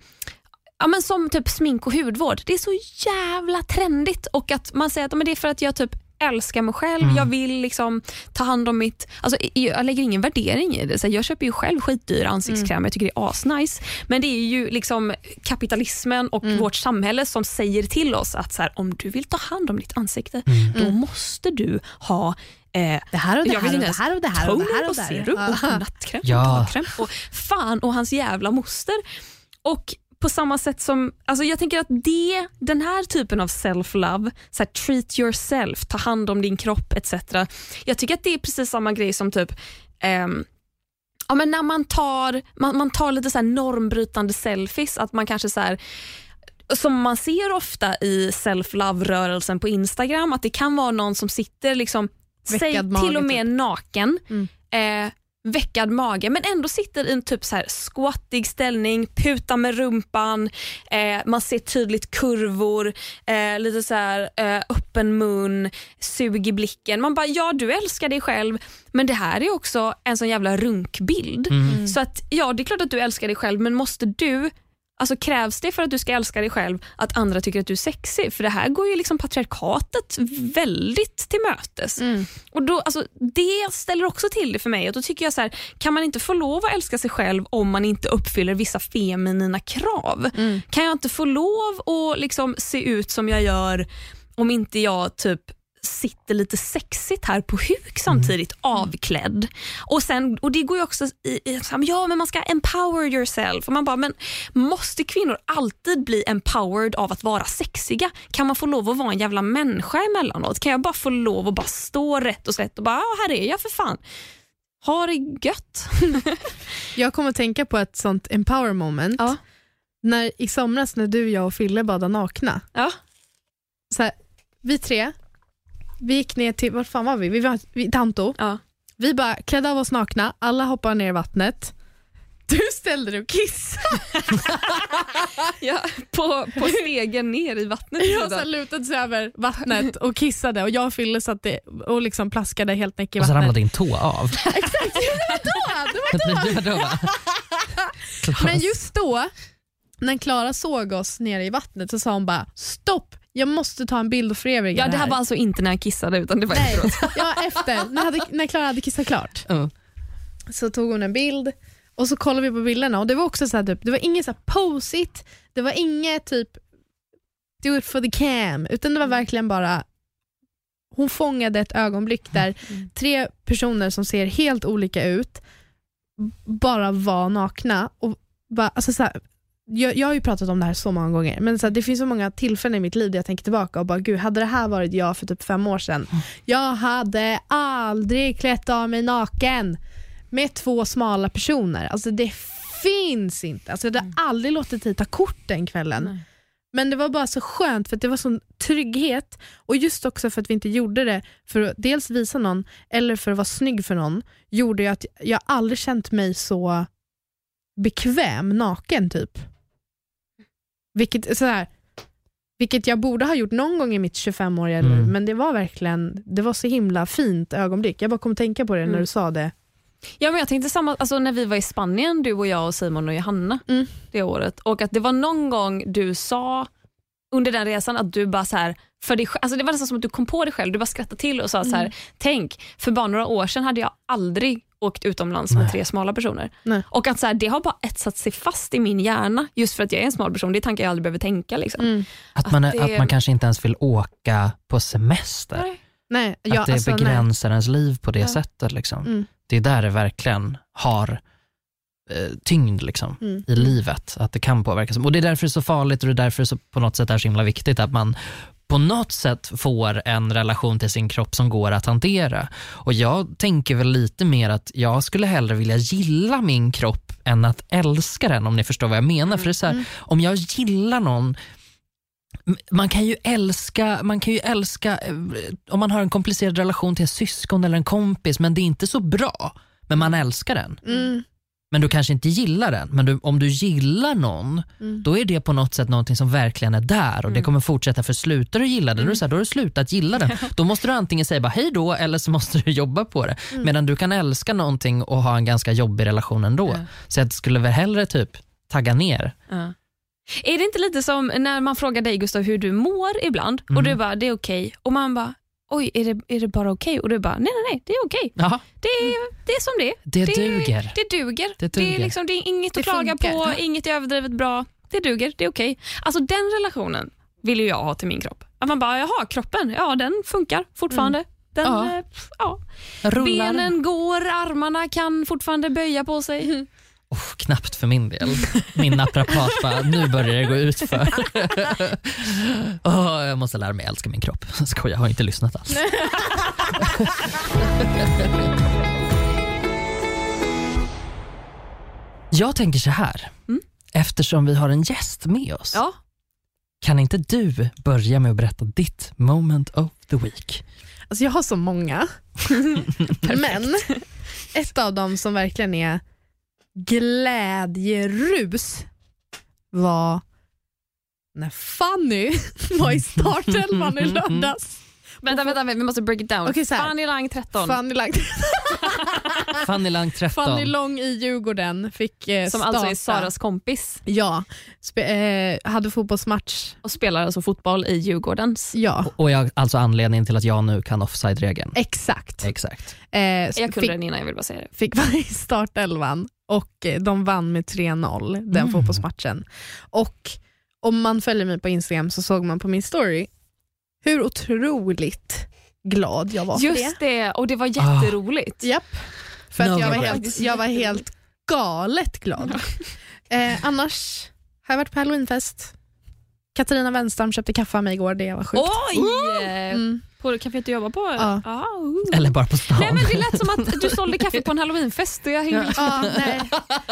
ja, men som typ smink och hudvård. Det är så jävla trendigt och att man säger att men det är för att jag typ älskar mig själv, Mm. jag vill liksom ta hand om mitt... Alltså, jag lägger ingen värdering i det. Så jag köper ju själv skitdyra ansiktskrämer, jag tycker det är asnice. Men det är ju liksom kapitalismen och Mm. vårt samhälle som säger till oss att så här, om du vill ta hand om ditt ansikte, Mm. då måste du ha eh, Det här och det jag här och det här och det här och det här och och det här. och Ja. nattkräm Ja. och dagkräm och fan och hans jävla moster. Och på samma sätt som, alltså jag tänker att det, den här typen av self-love, så här, treat yourself, ta hand om din kropp etc. Jag tycker att det är precis samma grej som typ ehm, Ja, men när man tar, man, man tar lite så här normbrytande selfies, att man kanske så här, som man ser ofta i self-love-rörelsen på Instagram, att det kan vara någon som sitter liksom, säg mage, till och med naken, Mm. eh, veckad mage, men ändå sitter i en typ så här squattig ställning, putar med rumpan, eh, man ser tydligt kurvor, eh, lite så här eh, öppen mun, sug i blicken. Man bara, ja du älskar dig själv, men det här är också en sån jävla runkbild. Mm. Så att ja, det är klart att du älskar dig själv, men måste du Alltså krävs det för att du ska älska dig själv att andra tycker att du är sexig? För det här går ju liksom patriarkatet väldigt till mötes. Mm. Och då, alltså, det ställer också till det för mig. Och då tycker jag så här, Kan man inte få lov att älska sig själv om man inte uppfyller vissa feminina krav? Mm. Kan jag inte få lov att liksom se ut som jag gör om inte jag typ sitter lite sexigt här på huk samtidigt, avklädd. Och, sen, och Det går ju också i, i ja men man ska empower yourself. Och man bara, men måste kvinnor alltid bli empowered av att vara sexiga? Kan man få lov att vara en jävla människa emellanåt? Kan jag bara få lov att bara stå rätt och slätt och bara, ja, här är jag för fan. Ha det gött. Jag kommer att tänka på ett sånt empower moment. Ja. När, I somras när du, jag och Fille badade nakna. Ja. Så här, vi tre, vi gick ner till, vart fan var vi? Vi var vid Tanto. Ja. Vi bara klädde av oss nakna, alla hoppade ner i vattnet. Du ställde dig och kissade. Ja, på, på stegen ner i vattnet. Jag så lutade sig över vattnet och kissade och jag och Fille satt i- och liksom plaskade helt näck i Och så vattnet. ramlade din tå av. Exakt, det var då! Det var Då. Men just då, när Klara såg oss nere i vattnet så sa hon bara stopp, jag måste ta en bild och föreviga Ja, det här var alltså inte när jag kissade utan det var Nej, efteråt. ja, efter. När, hade, när Klara hade kissat klart Ja. så tog hon en bild och så kollade vi på bilderna och det var också så här, typ, det var inget så här posigt, det var inget typ do it for the cam, utan det var verkligen bara hon fångade ett ögonblick där tre personer som ser helt olika ut bara var nakna. Och bara, alltså så här, jag, jag har ju pratat om det här så många gånger, men så här, det finns så många tillfällen i mitt liv där jag tänker tillbaka och bara, gud, hade det här varit jag för typ fem år sedan, jag hade aldrig klätt av mig naken med två smala personer. Alltså det finns inte. Alltså, jag hade aldrig låtit dig ta kort den kvällen. Nej. Men det var bara så skönt för det var sån trygghet och just också för att vi inte gjorde det för att dels visa någon eller för att vara snygg för någon gjorde ju att jag aldrig känt mig så bekväm naken typ. Vilket, så här, vilket jag borde ha gjort någon gång i mitt 25-åriga liv Mm. men det var verkligen det var så himla fint ögonblick. Jag bara kom att tänka på det när Mm. du sa det. Ja, men jag tänkte samma, alltså, när vi var i Spanien, du och jag och Simon och Johanna Mm. det året och att det var någon gång du sa under den resan att du bara så här, för dig, alltså det var nästan som att du kom på dig själv, du bara skrattade till och sa så här, tänk för bara några år sedan hade jag aldrig åkt utomlands med Nej. tre smala personer. Nej. Och att så här, det har bara etsat sig fast i min hjärna just för att jag är en smal person, det är tankar jag aldrig behöver tänka. Liksom. Mm. Att man, Att det- att man kanske inte ens vill åka på semester. Nej. Nej, att ja, det alltså, nej. begränsar ens liv på det Ja. sättet. Liksom. Mm. Det är där det verkligen har eh, tyngd liksom, Mm. i livet, att det kan påverkas. Och Det är därför det är så farligt och det är därför det så, på något sätt är så himla viktigt att man på något sätt får en relation till sin kropp som går att hantera. Och Jag tänker väl lite mer att jag skulle hellre vilja gilla min kropp än att älska den om ni förstår vad jag menar. För det är så här, Om jag gillar någon man kan ju älska, man kan ju älska eh, om man har en komplicerad relation till en syskon eller en kompis men det är inte så bra. Men man älskar den. Mm. Men du kanske inte gillar den. Men du, om du gillar någon, Mm. då är det på något sätt någonting som verkligen är där och det kommer fortsätta för slutar du gilla den, då, är det så här, då har du slutat gilla den. Då måste du antingen säga bara hej då eller så måste du jobba på det. Medan du kan älska någonting och ha en ganska jobbig relation ändå. Ja. Så jag skulle väl hellre typ tagga ner. Ja. Är det inte lite som när man frågar dig Gustav hur du mår ibland och Mm. du bara det är okej och man bara oj är det, är det bara okej och du bara nej nej nej det är okej. Jaha, Det är, det är som det det, Det- duger. Det duger. Det Det, duger. är, liksom, det är inget Det att klaga funkar. på, inget är överdrivet bra. Det duger, det är okej. Alltså den relationen vill ju jag ha till min kropp. Att man bara, jaha kroppen, ja den funkar fortfarande. Den, Ja. ja. ja. Benen går, armarna kan fortfarande böja på sig. Oh, knappt för min del. Min naprapat bara, nu börjar det gå ut för. oh, jag måste lära mig älska min kropp. Skojar, jag har inte lyssnat alls. jag tänker så här. Mm. Eftersom vi har en gäst med oss, Ja. kan inte du börja med att berätta ditt moment of the week? Alltså jag har så många. Men ett av dem som verkligen är glädjerus var när Fanny var i startelvan i lördags. Vänta, vänta, vi måste break it down. Okej, så här. Fanny Lang 13, Fanny, Lang, Fanny Lang 13. Fanny Lång i Djurgården fick eh, som starta. alltså är Saras kompis Ja, spe, eh, hade fotbollsmatch. och spelar alltså fotboll i Djurgårdens. Ja, Och jag, alltså anledningen till att jag nu kan offside-regeln. exakt. Exakt. Eh, Jag kunde fick, den innan, jag vill bara säga det. fick vara i startelvan och de vann med 3-0 den Mm. fotbollsmatchen. Och om man följer mig på Instagram så såg man på min story hur otroligt glad jag var för Just det, och det var jätteroligt. det. Japp. För No jag, var helt, jag var helt galet glad. eh, annars har jag varit på halloweenfest. Katarina Wenstam köpte kaffe av mig igår, det var sjukt. Oj! Mm. På kaféet du jobbar på? Ja. Ah, uh. Eller bara på stan. Nej men Det lät som att du sålde kaffe på en halloweenfest. Och jag hängde Ja, nej.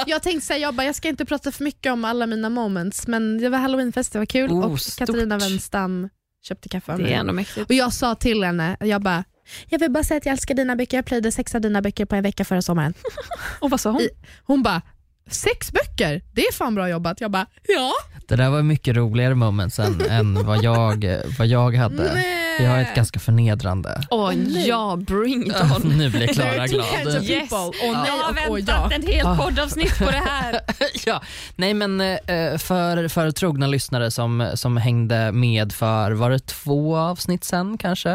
Jag tänkte säga, jag, bara, jag ska inte prata för mycket om alla mina moments, men det var halloweenfest, det var kul Oh, och stort. Katarina Wenstam köpte kaffe av Det mig. är ändå mäktigt. Och jag sa till henne, jag bara, jag vill bara säga att jag älskar dina böcker, jag plöjde sex av dina böcker på en vecka förra sommaren. Och vad sa hon? I- Hon bara, sex böcker? Det är fan bra jobbat. Jag bara, ja. Det där var mycket roligare moments än, än vad, jag, vad jag hade. Nej. Jag har ett ganska förnedrande. Åh nej. ja, bring it on. nu blir Klara glad. Yes. Åh nej jag har väntat ja. ett helt Ah. poddavsnitt på det här. ja, nej men eh, för, för trogna lyssnare som, som hängde med för, var det två avsnitt sen kanske?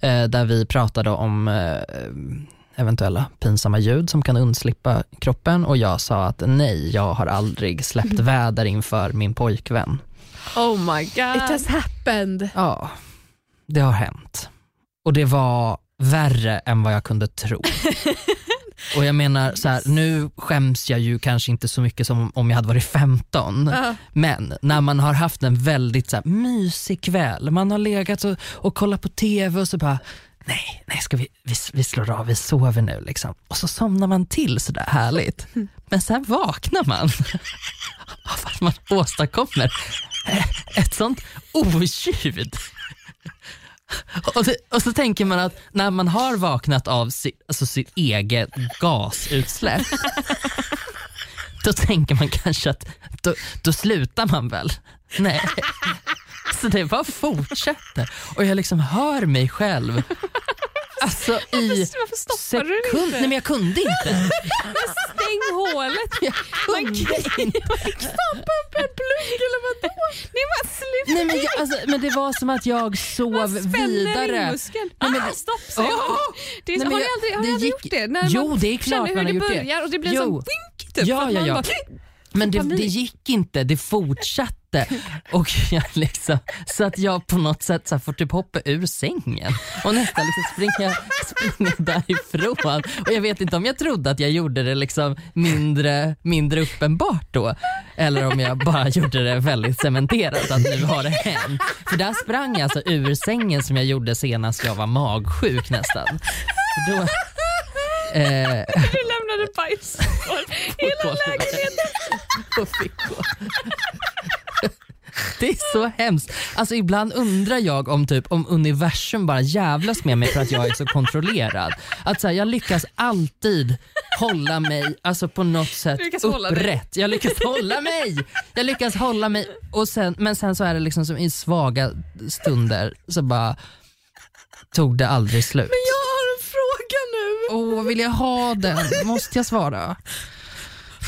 Eh, där vi pratade om eh, eventuella pinsamma ljud som kan undslippa kroppen och jag sa att nej, jag har aldrig släppt väder inför min pojkvän. Oh my It god. has happened. Ja, det har hänt. Och det var värre än vad jag kunde tro. Och jag menar, så här, nu skäms jag ju kanske inte så mycket som om jag hade varit 15. Ja. Men när man har haft en väldigt så här, mysig kväll, man har legat och, och kollat på TV och så bara Nej, nej ska vi, vi, vi slår av, vi sover nu liksom. Och så somnar man till sådär härligt. Men sen vaknar man av att man åstadkommer ett sånt oljud. Och, det, och så tänker man att när man har vaknat av sitt, alltså sitt eget gasutsläpp då tänker man kanske att då, då slutar man väl? Nej. Så det bara fortsätter och jag liksom hör mig själv Alltså i Varför stoppar du sekund... inte? Nej men jag kunde inte. Stäng hålet. Man kan stoppa upp en plugg eller vadå? Nej men sluta. Nej, men, jag, alltså, men det var som att jag sov Spänner vidare. ringmuskeln. Nej, men ah, stopp säger jag. Åh! Det är, Nej, har men ni jag- aldrig, har det aldrig gick- gjort det? När Jo, man det är klart känner hur man har det gjort det. börjar och det blir en Jo. sån wink typ. Ja, ja, man ja. Bara, Men det, det gick inte, det fortsatte. Och jag liksom, så att jag på något sätt så får typ hoppa ur sängen och nästan liksom springa, springa därifrån. Och jag vet inte om jag trodde att jag gjorde det liksom mindre, mindre uppenbart då. Eller om jag bara gjorde det väldigt cementerat att nu har det hänt. För där sprang jag alltså ur sängen som jag gjorde senast jag var magsjuk nästan. Då, eh, Du lämnade bajs hela lägenheten. På fickor. Det är så hemskt. Alltså ibland undrar jag om, typ, om universum bara jävlas med mig för att jag är så kontrollerad. Att så här, jag lyckas alltid hålla mig alltså på något sätt upprätt. Jag lyckas hålla mig. Jag lyckas hålla mig. Och sen, men sen så är det liksom som i svaga stunder så bara tog det aldrig slut. Jag har en fråga nu. Åh, vill jag ha den? Måste jag svara?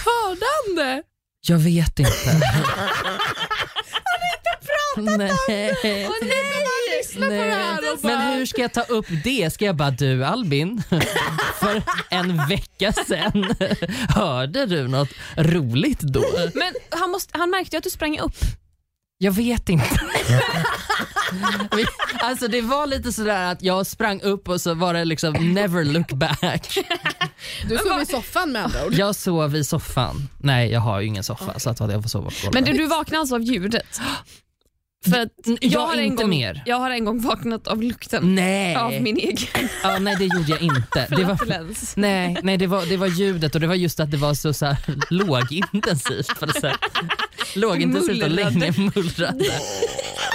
Hörde han det? Jag vet inte. Han har inte pratat Nej. Åh nej, man lyssnar på det här och bara... Men hur ska jag ta upp det? Ska jag bara du Albin, för en vecka sedan hörde du något roligt då? Men han, måste, han märkte ju att du sprang upp. Jag vet inte. Alltså det var lite sådär att jag sprang upp och så var det liksom never look back. Du sov i soffan med andra ord. Jag sov i soffan. Nej jag har ju ingen soffa så att jag får sova på golvet. Men du, du vaknade alltså av ljudet? För att jag jag, har en inte gång, mer. jag har en gång vaknat av lukten Nej. av min egen ja, nej det gjorde jag inte. Det var. Nej, nej det, var, det var ljudet och det var just att det var så, så här, lågintensivt på något sätt. Lågintensivt och Mullrade. länge mullrade.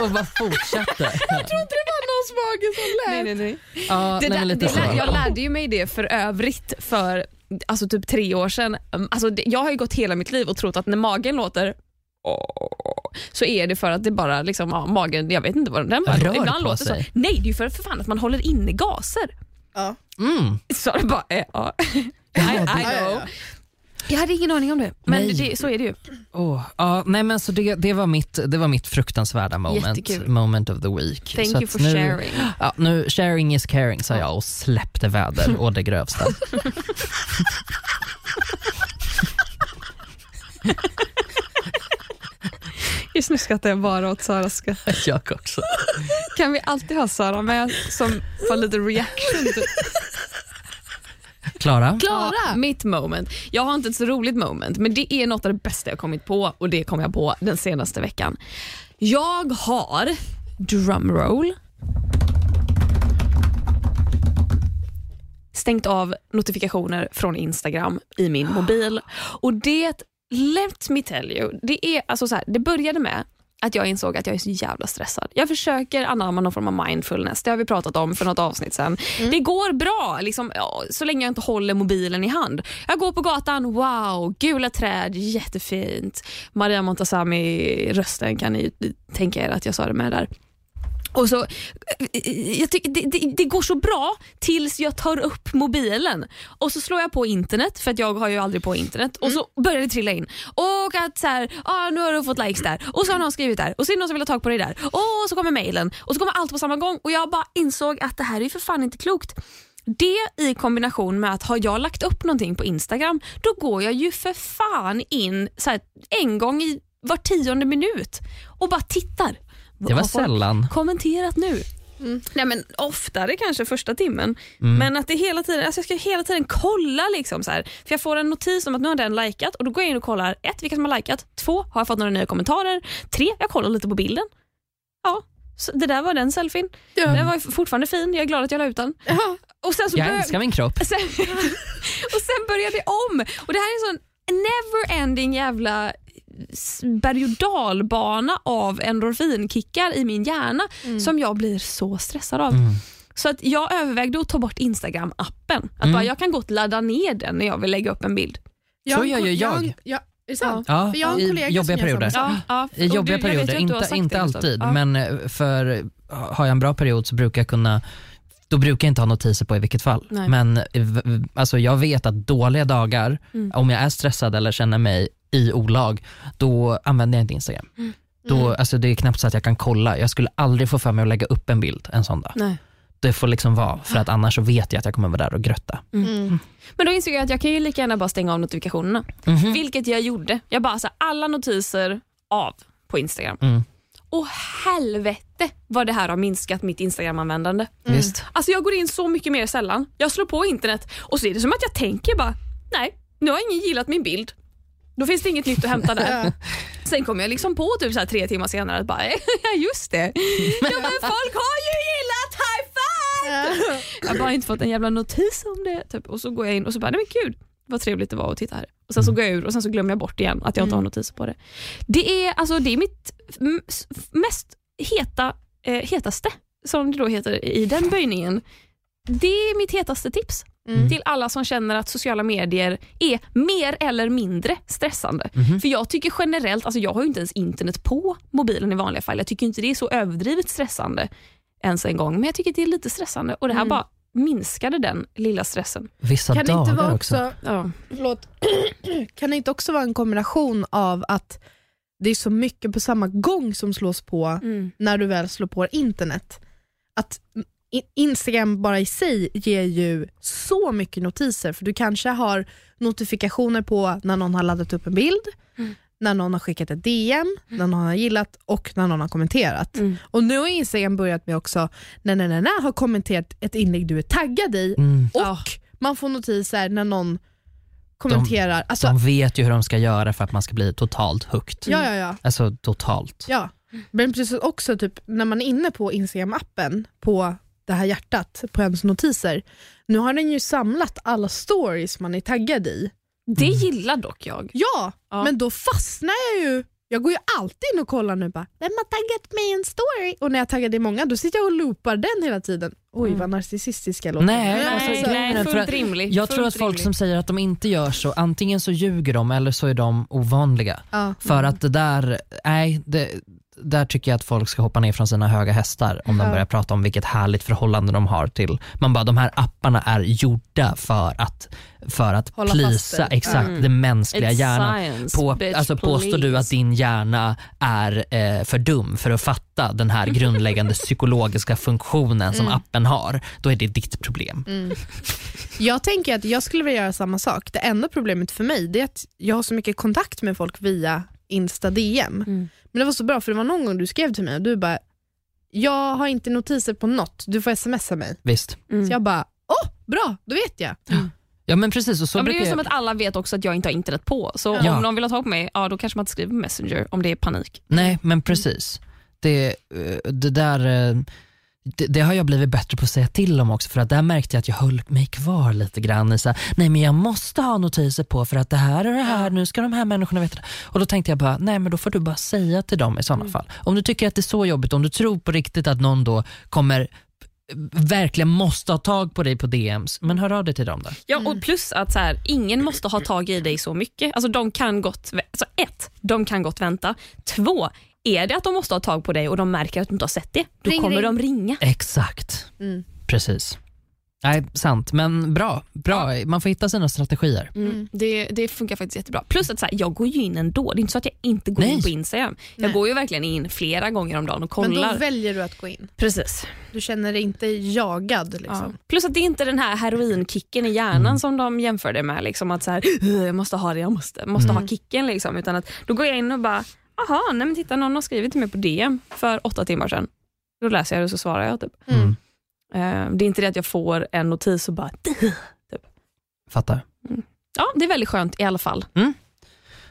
Och bara fortsatte. Jag trodde det var någons mage som Nej, lät. nej, nej. Ja, Det nej, men där, lite det så. lär, jag lärde ju mig det för övrigt för alltså typ tre år sedan. Um, Alltså jag har ju gått hela mitt liv och trott att när magen låter så är det för att det bara liksom, ja, magen, jag vet inte vad den bara, Rör ibland på låter sig. så. Nej, det är ju för, för fan att man håller inne gaser. Ja. Mm. Så det bara, eh, ja. I, Ja, I know. Ja, ja, ja. Jag hade ingen aning om det, men Nej. det, så är det ju. Åh, ja, nej, men så det, det, var mitt, det var mitt fruktansvärda moment, Jättekul. moment of the week. Thank Så you for nu, sharing. Ja, nu, sharing is caring sa jag och släppte väder å det grövsta. Just nu skrattar jag bara åt Saras skratt. jag också. Kan vi alltid ha Sara med som får lite reaction? Klara? Klara? Ja, mitt moment. Jag har inte ett så roligt moment, men det är något av det bästa jag kommit på och det kom jag på den senaste veckan. Jag har, drumroll, stängt av notifikationer från Instagram i min mobil. Och det, let me tell you, det, är, alltså så här, det började med att jag insåg att jag är så jävla stressad. Jag försöker anamma någon form av mindfulness. Det har vi pratat om för något avsnitt sen. Det går bra liksom, så länge jag inte håller mobilen i hand. Jag går på gatan, wow, gula träd, jättefint. Maria Montazami-rösten kan ni tänka er att jag sa det med där. Och så, eh, jag tycker det, det, det går så bra tills jag tar upp mobilen. Och så slår jag på internet för att jag har ju aldrig på internet. Och så börjar det trilla in. Och att så här, ah, nu har du fått likes där. Och så har någon skrivit där. Och så är det någon som vill ha tag på dig där. Och så kommer mailen. Och så kommer allt på samma gång. Och jag bara insåg att det här är ju för fan inte klokt. Det i kombination med att har jag lagt upp någonting på Instagram då går jag ju för fan in så här, en gång i var tionde minut och bara tittar. Det var sällan. kommenterat nu? Mm. Nej, men oftare kanske första timmen. Mm. Men att det hela tiden, alltså jag ska hela tiden kolla. Liksom så här. För Jag får en notis om att nu har den likat och då går jag in och kollar ett, vilka som har likat. Två, har jag fått några nya kommentarer? Tre, jag kollar lite på bilden. Ja, så det där var den selfien. Ja. Den var fortfarande fin, jag är glad att jag la ut den. Ja. Och sen, så Jag älskar min kropp. sen, och sen börjar det om. Och Det här är en sån never ending jävla berg och dalbana av endorfinkickar i min hjärna som jag blir så stressad av. Mm. Så att jag övervägde att ta bort Instagram-appen. Att Mm. bara, jag kan gott ladda ner den när jag vill lägga upp en bild. Jag Så gör ju jag. har en- Ja, är det sant? Ja, För jag har en i kollega jobbiga perioder. Ja, I jobbiga du- jag perioder, inte, inte alltid Ja. men eh, för har jag en bra period så brukar jag kunna då brukar jag inte ha notiser på i vilket fall. Nej. Men eh, alltså, jag vet att dåliga dagar, Mm. om jag är stressad eller känner mig i olag, då använder jag inte Instagram. Mm. Då, alltså, det är knappt så att jag kan kolla. Jag skulle aldrig få för mig att lägga upp en bild en sån dag. Nej. Det får liksom vara, för att annars så vet jag att jag kommer vara där och grötta. Mm. Men då insåg jag att jag kan ju lika gärna bara stänga av notifikationerna. Mhm. Vilket jag gjorde. Jag bara så här, alla notiser av på Instagram. Mm. Och helvete vad det här har minskat mitt Instagram-användande. Visst? Alltså jag går in så mycket mer sällan. Jag slår på internet och så är det som att jag tänker bara, nej, nu har ingen gillat min bild. Då finns det inget nytt att hämta där. Sen kommer jag liksom på typ så här tre timmar senare att bara, ja just det. Ja men folk har ju gillat high five! Jag har bara inte fått en jävla notis om det. Typ. Och så går jag in och så bara, nej men gud vad trevligt det var att titta här. Och Sen så går jag ur och sen så glömmer jag bort igen att jag inte har notiser på det. Det är, alltså, det är mitt mest heta, eh, hetaste, som det då heter i den böjningen. Det är mitt hetaste tips Mm. till alla som känner att sociala medier är mer eller mindre stressande. Mhm. För jag tycker generellt, alltså jag har ju inte ens internet på mobilen i vanliga fall. Jag tycker inte det är så överdrivet stressande ens en gång, men jag tycker det är lite stressande och det här Mm. bara minskade den lilla stressen. Vissa Kan det dagar inte vara också. också, Ja. förlåt, kan det inte också vara en kombination av att det är så mycket på samma gång som slås på Mm. när du väl slår på internet? Att Instagram bara i sig ger ju så mycket notiser för du kanske har notifikationer på när någon har laddat upp en bild, Mm. när någon har skickat ett DM, när någon har gillat och när någon har kommenterat. Mm. Och nu har Instagram börjat med också när när när har kommenterat ett inlägg du är taggad i Mm. och Ja. man får notiser när någon kommenterar. alltså, De vet ju hur de ska göra för att man ska bli totalt hooked. ja, ja, ja. Alltså totalt. ja. Men precis också typ, när man är inne på Instagram-appen på det här hjärtat på ens notiser. Nu har den ju samlat alla stories man är taggad i. Det gillar dock jag. Ja, Ja. men då fastnar jag ju. Jag går ju alltid in och kollar nu bara, vem har taggat mig i en story? Och när jag taggade i många då sitter jag och loopar den hela tiden. Oj Mm. vad narcissistisk jag låter. Nej, alltså, Nej, nej för fullt att rimlig. Jag tror fullt att folk rimlig. som säger att de inte gör så, antingen så ljuger de eller så är de ovanliga. ja. För att det där, nej, det, där tycker jag att folk ska hoppa ner från sina höga hästar om de Ja. börjar prata om vilket härligt förhållande de har till, man bara de här apparna är gjorda för att, för att Hålla plisa exakt Mm. den mänskliga It's hjärnan. science, På, bitch, alltså påstår du please. att din hjärna är eh, för dum för att fatta den här grundläggande psykologiska funktionen som Mm. appen har, då är det ditt problem. Mm. Jag tänker att jag skulle vilja göra samma sak. Det enda problemet för mig är att jag har så mycket kontakt med folk via Insta DM. Men det var så bra för det var någon gång du skrev till mig och du bara, jag har inte notiser på något, du får smsa mig. Visst. Mm. Så jag bara, åh bra, då vet jag. Ja men precis, och så Ja, men det är ju som jag... att alla vet också att jag inte har internet på. Så Ja. om någon vill ha tag på mig, ja, då kanske man inte skriver Messenger om det är panik. Nej men precis. Det, eh, det där eh, det, det har jag blivit bättre på att säga till om också för att där märkte jag att jag höll mig kvar lite grann i så här, nej men jag måste ha notiser på för att det här och det här, nu ska de här människorna veta det. Och då tänkte jag bara, nej men då får du bara säga till dem i sådana fall. Om du tycker att det är så jobbigt, om du tror på riktigt att någon då kommer verkligen måste ha tag på dig på DMs, men hör av dig till dem då. Ja, och plus att så här, ingen måste ha tag i dig så mycket. Alltså, de kan gott, alltså, ett, de kan gott vänta. Två, är det att de måste ha tag på dig och de märker att du inte har sett det, då Ring, kommer ring. de ringa. Exakt, Mm. precis. Nej, sant, men bra. bra. Man får hitta sina strategier. Mm. Det, det funkar faktiskt jättebra. Plus att så här, jag går ju in ändå. Det är inte så att jag inte går Nej. in på Instagram. Jag Nej. går ju verkligen in flera gånger om dagen och Men kollar. då väljer du att gå in. Precis. Du känner dig inte jagad. Ja. Liksom. Plus att det är inte den här heroinkicken i hjärnan Mm. som de jämför det med. Liksom att så här, "Ugh, jag måste ha det, jag måste, måste Mm. ha kicken. Liksom. Utan att, då går jag in och bara, aha, nej men titta någon har skrivit till mig på DM för åtta timmar sedan. Då läser jag det och så svarar jag. Typ. Mm. Eh, det är inte det att jag får en notis och bara, "Duh." Fattar. ja det är väldigt skönt i alla fall.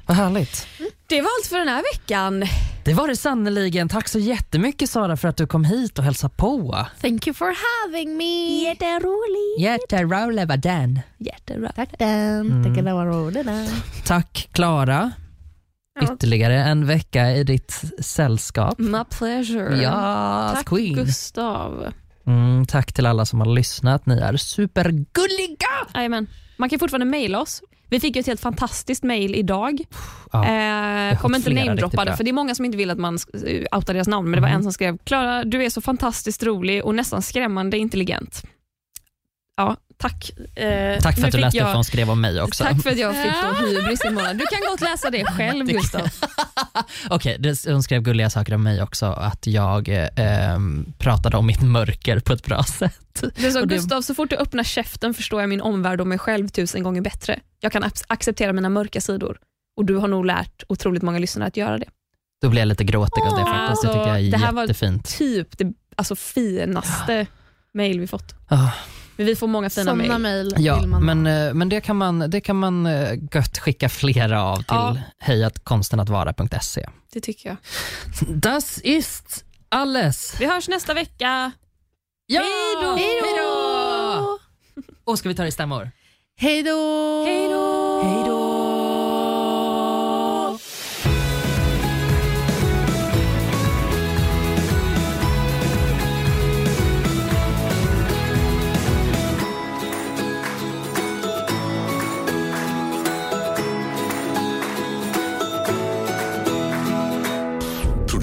Vad härligt. Det var allt för den här veckan. Det var det sannoliken. Tack så jättemycket Sara för att du kom hit och hälsade på. Thank you for having me. Jätteroligt. Jätteroligt var den. Jätteroligt. Tack den. Mm. Tack Klara. Ja. Ytterligare en vecka i ditt sällskap. My pleasure. Ja, Tack queen. Gustav. Mm, tack till alla som har lyssnat. Ni är supergulliga. Jajamän. Man kan fortfarande mejla oss. Vi fick ett helt fantastiskt mail idag. Ja. Eh, kommer inte namedroppa det, för det är många som inte vill att man uh, outar deras namn, men det var Mhm. en som skrev “Klara, du är så fantastiskt rolig och nästan skrämmande intelligent”. Ja, tack. Eh, Tack för att du läste jag, för hon skrev om mig också. Tack för att jag fick då hybris i månaden. Du kan gott läsa det själv, Gustav. Okej, det- hon skrev gulliga saker om mig också, att jag eh, pratade om mitt mörker på ett bra sätt. Det sa Gustav, så fort du öppnar käften förstår jag min omvärld och mig själv tusen gånger bättre. Jag kan ac- acceptera mina mörka sidor och du har nog lärt otroligt många lyssnare att göra det. Då blev jag lite gråtig av det faktiskt. Det tycker jag är det här var- jättefint. Typ det alltså, finaste mail vi fått. Men vi får många fina mail. mejl Ja, men, eh, men det kan man, det kan man eh, gött skicka flera av till Ja. hejatkonstenattvara.se. Det tycker jag. Das ist alles. Vi hörs nästa vecka. Ja! Hej då! Hej då! Och ska vi ta det i stämmor? Hej då! Hej då! Hej då!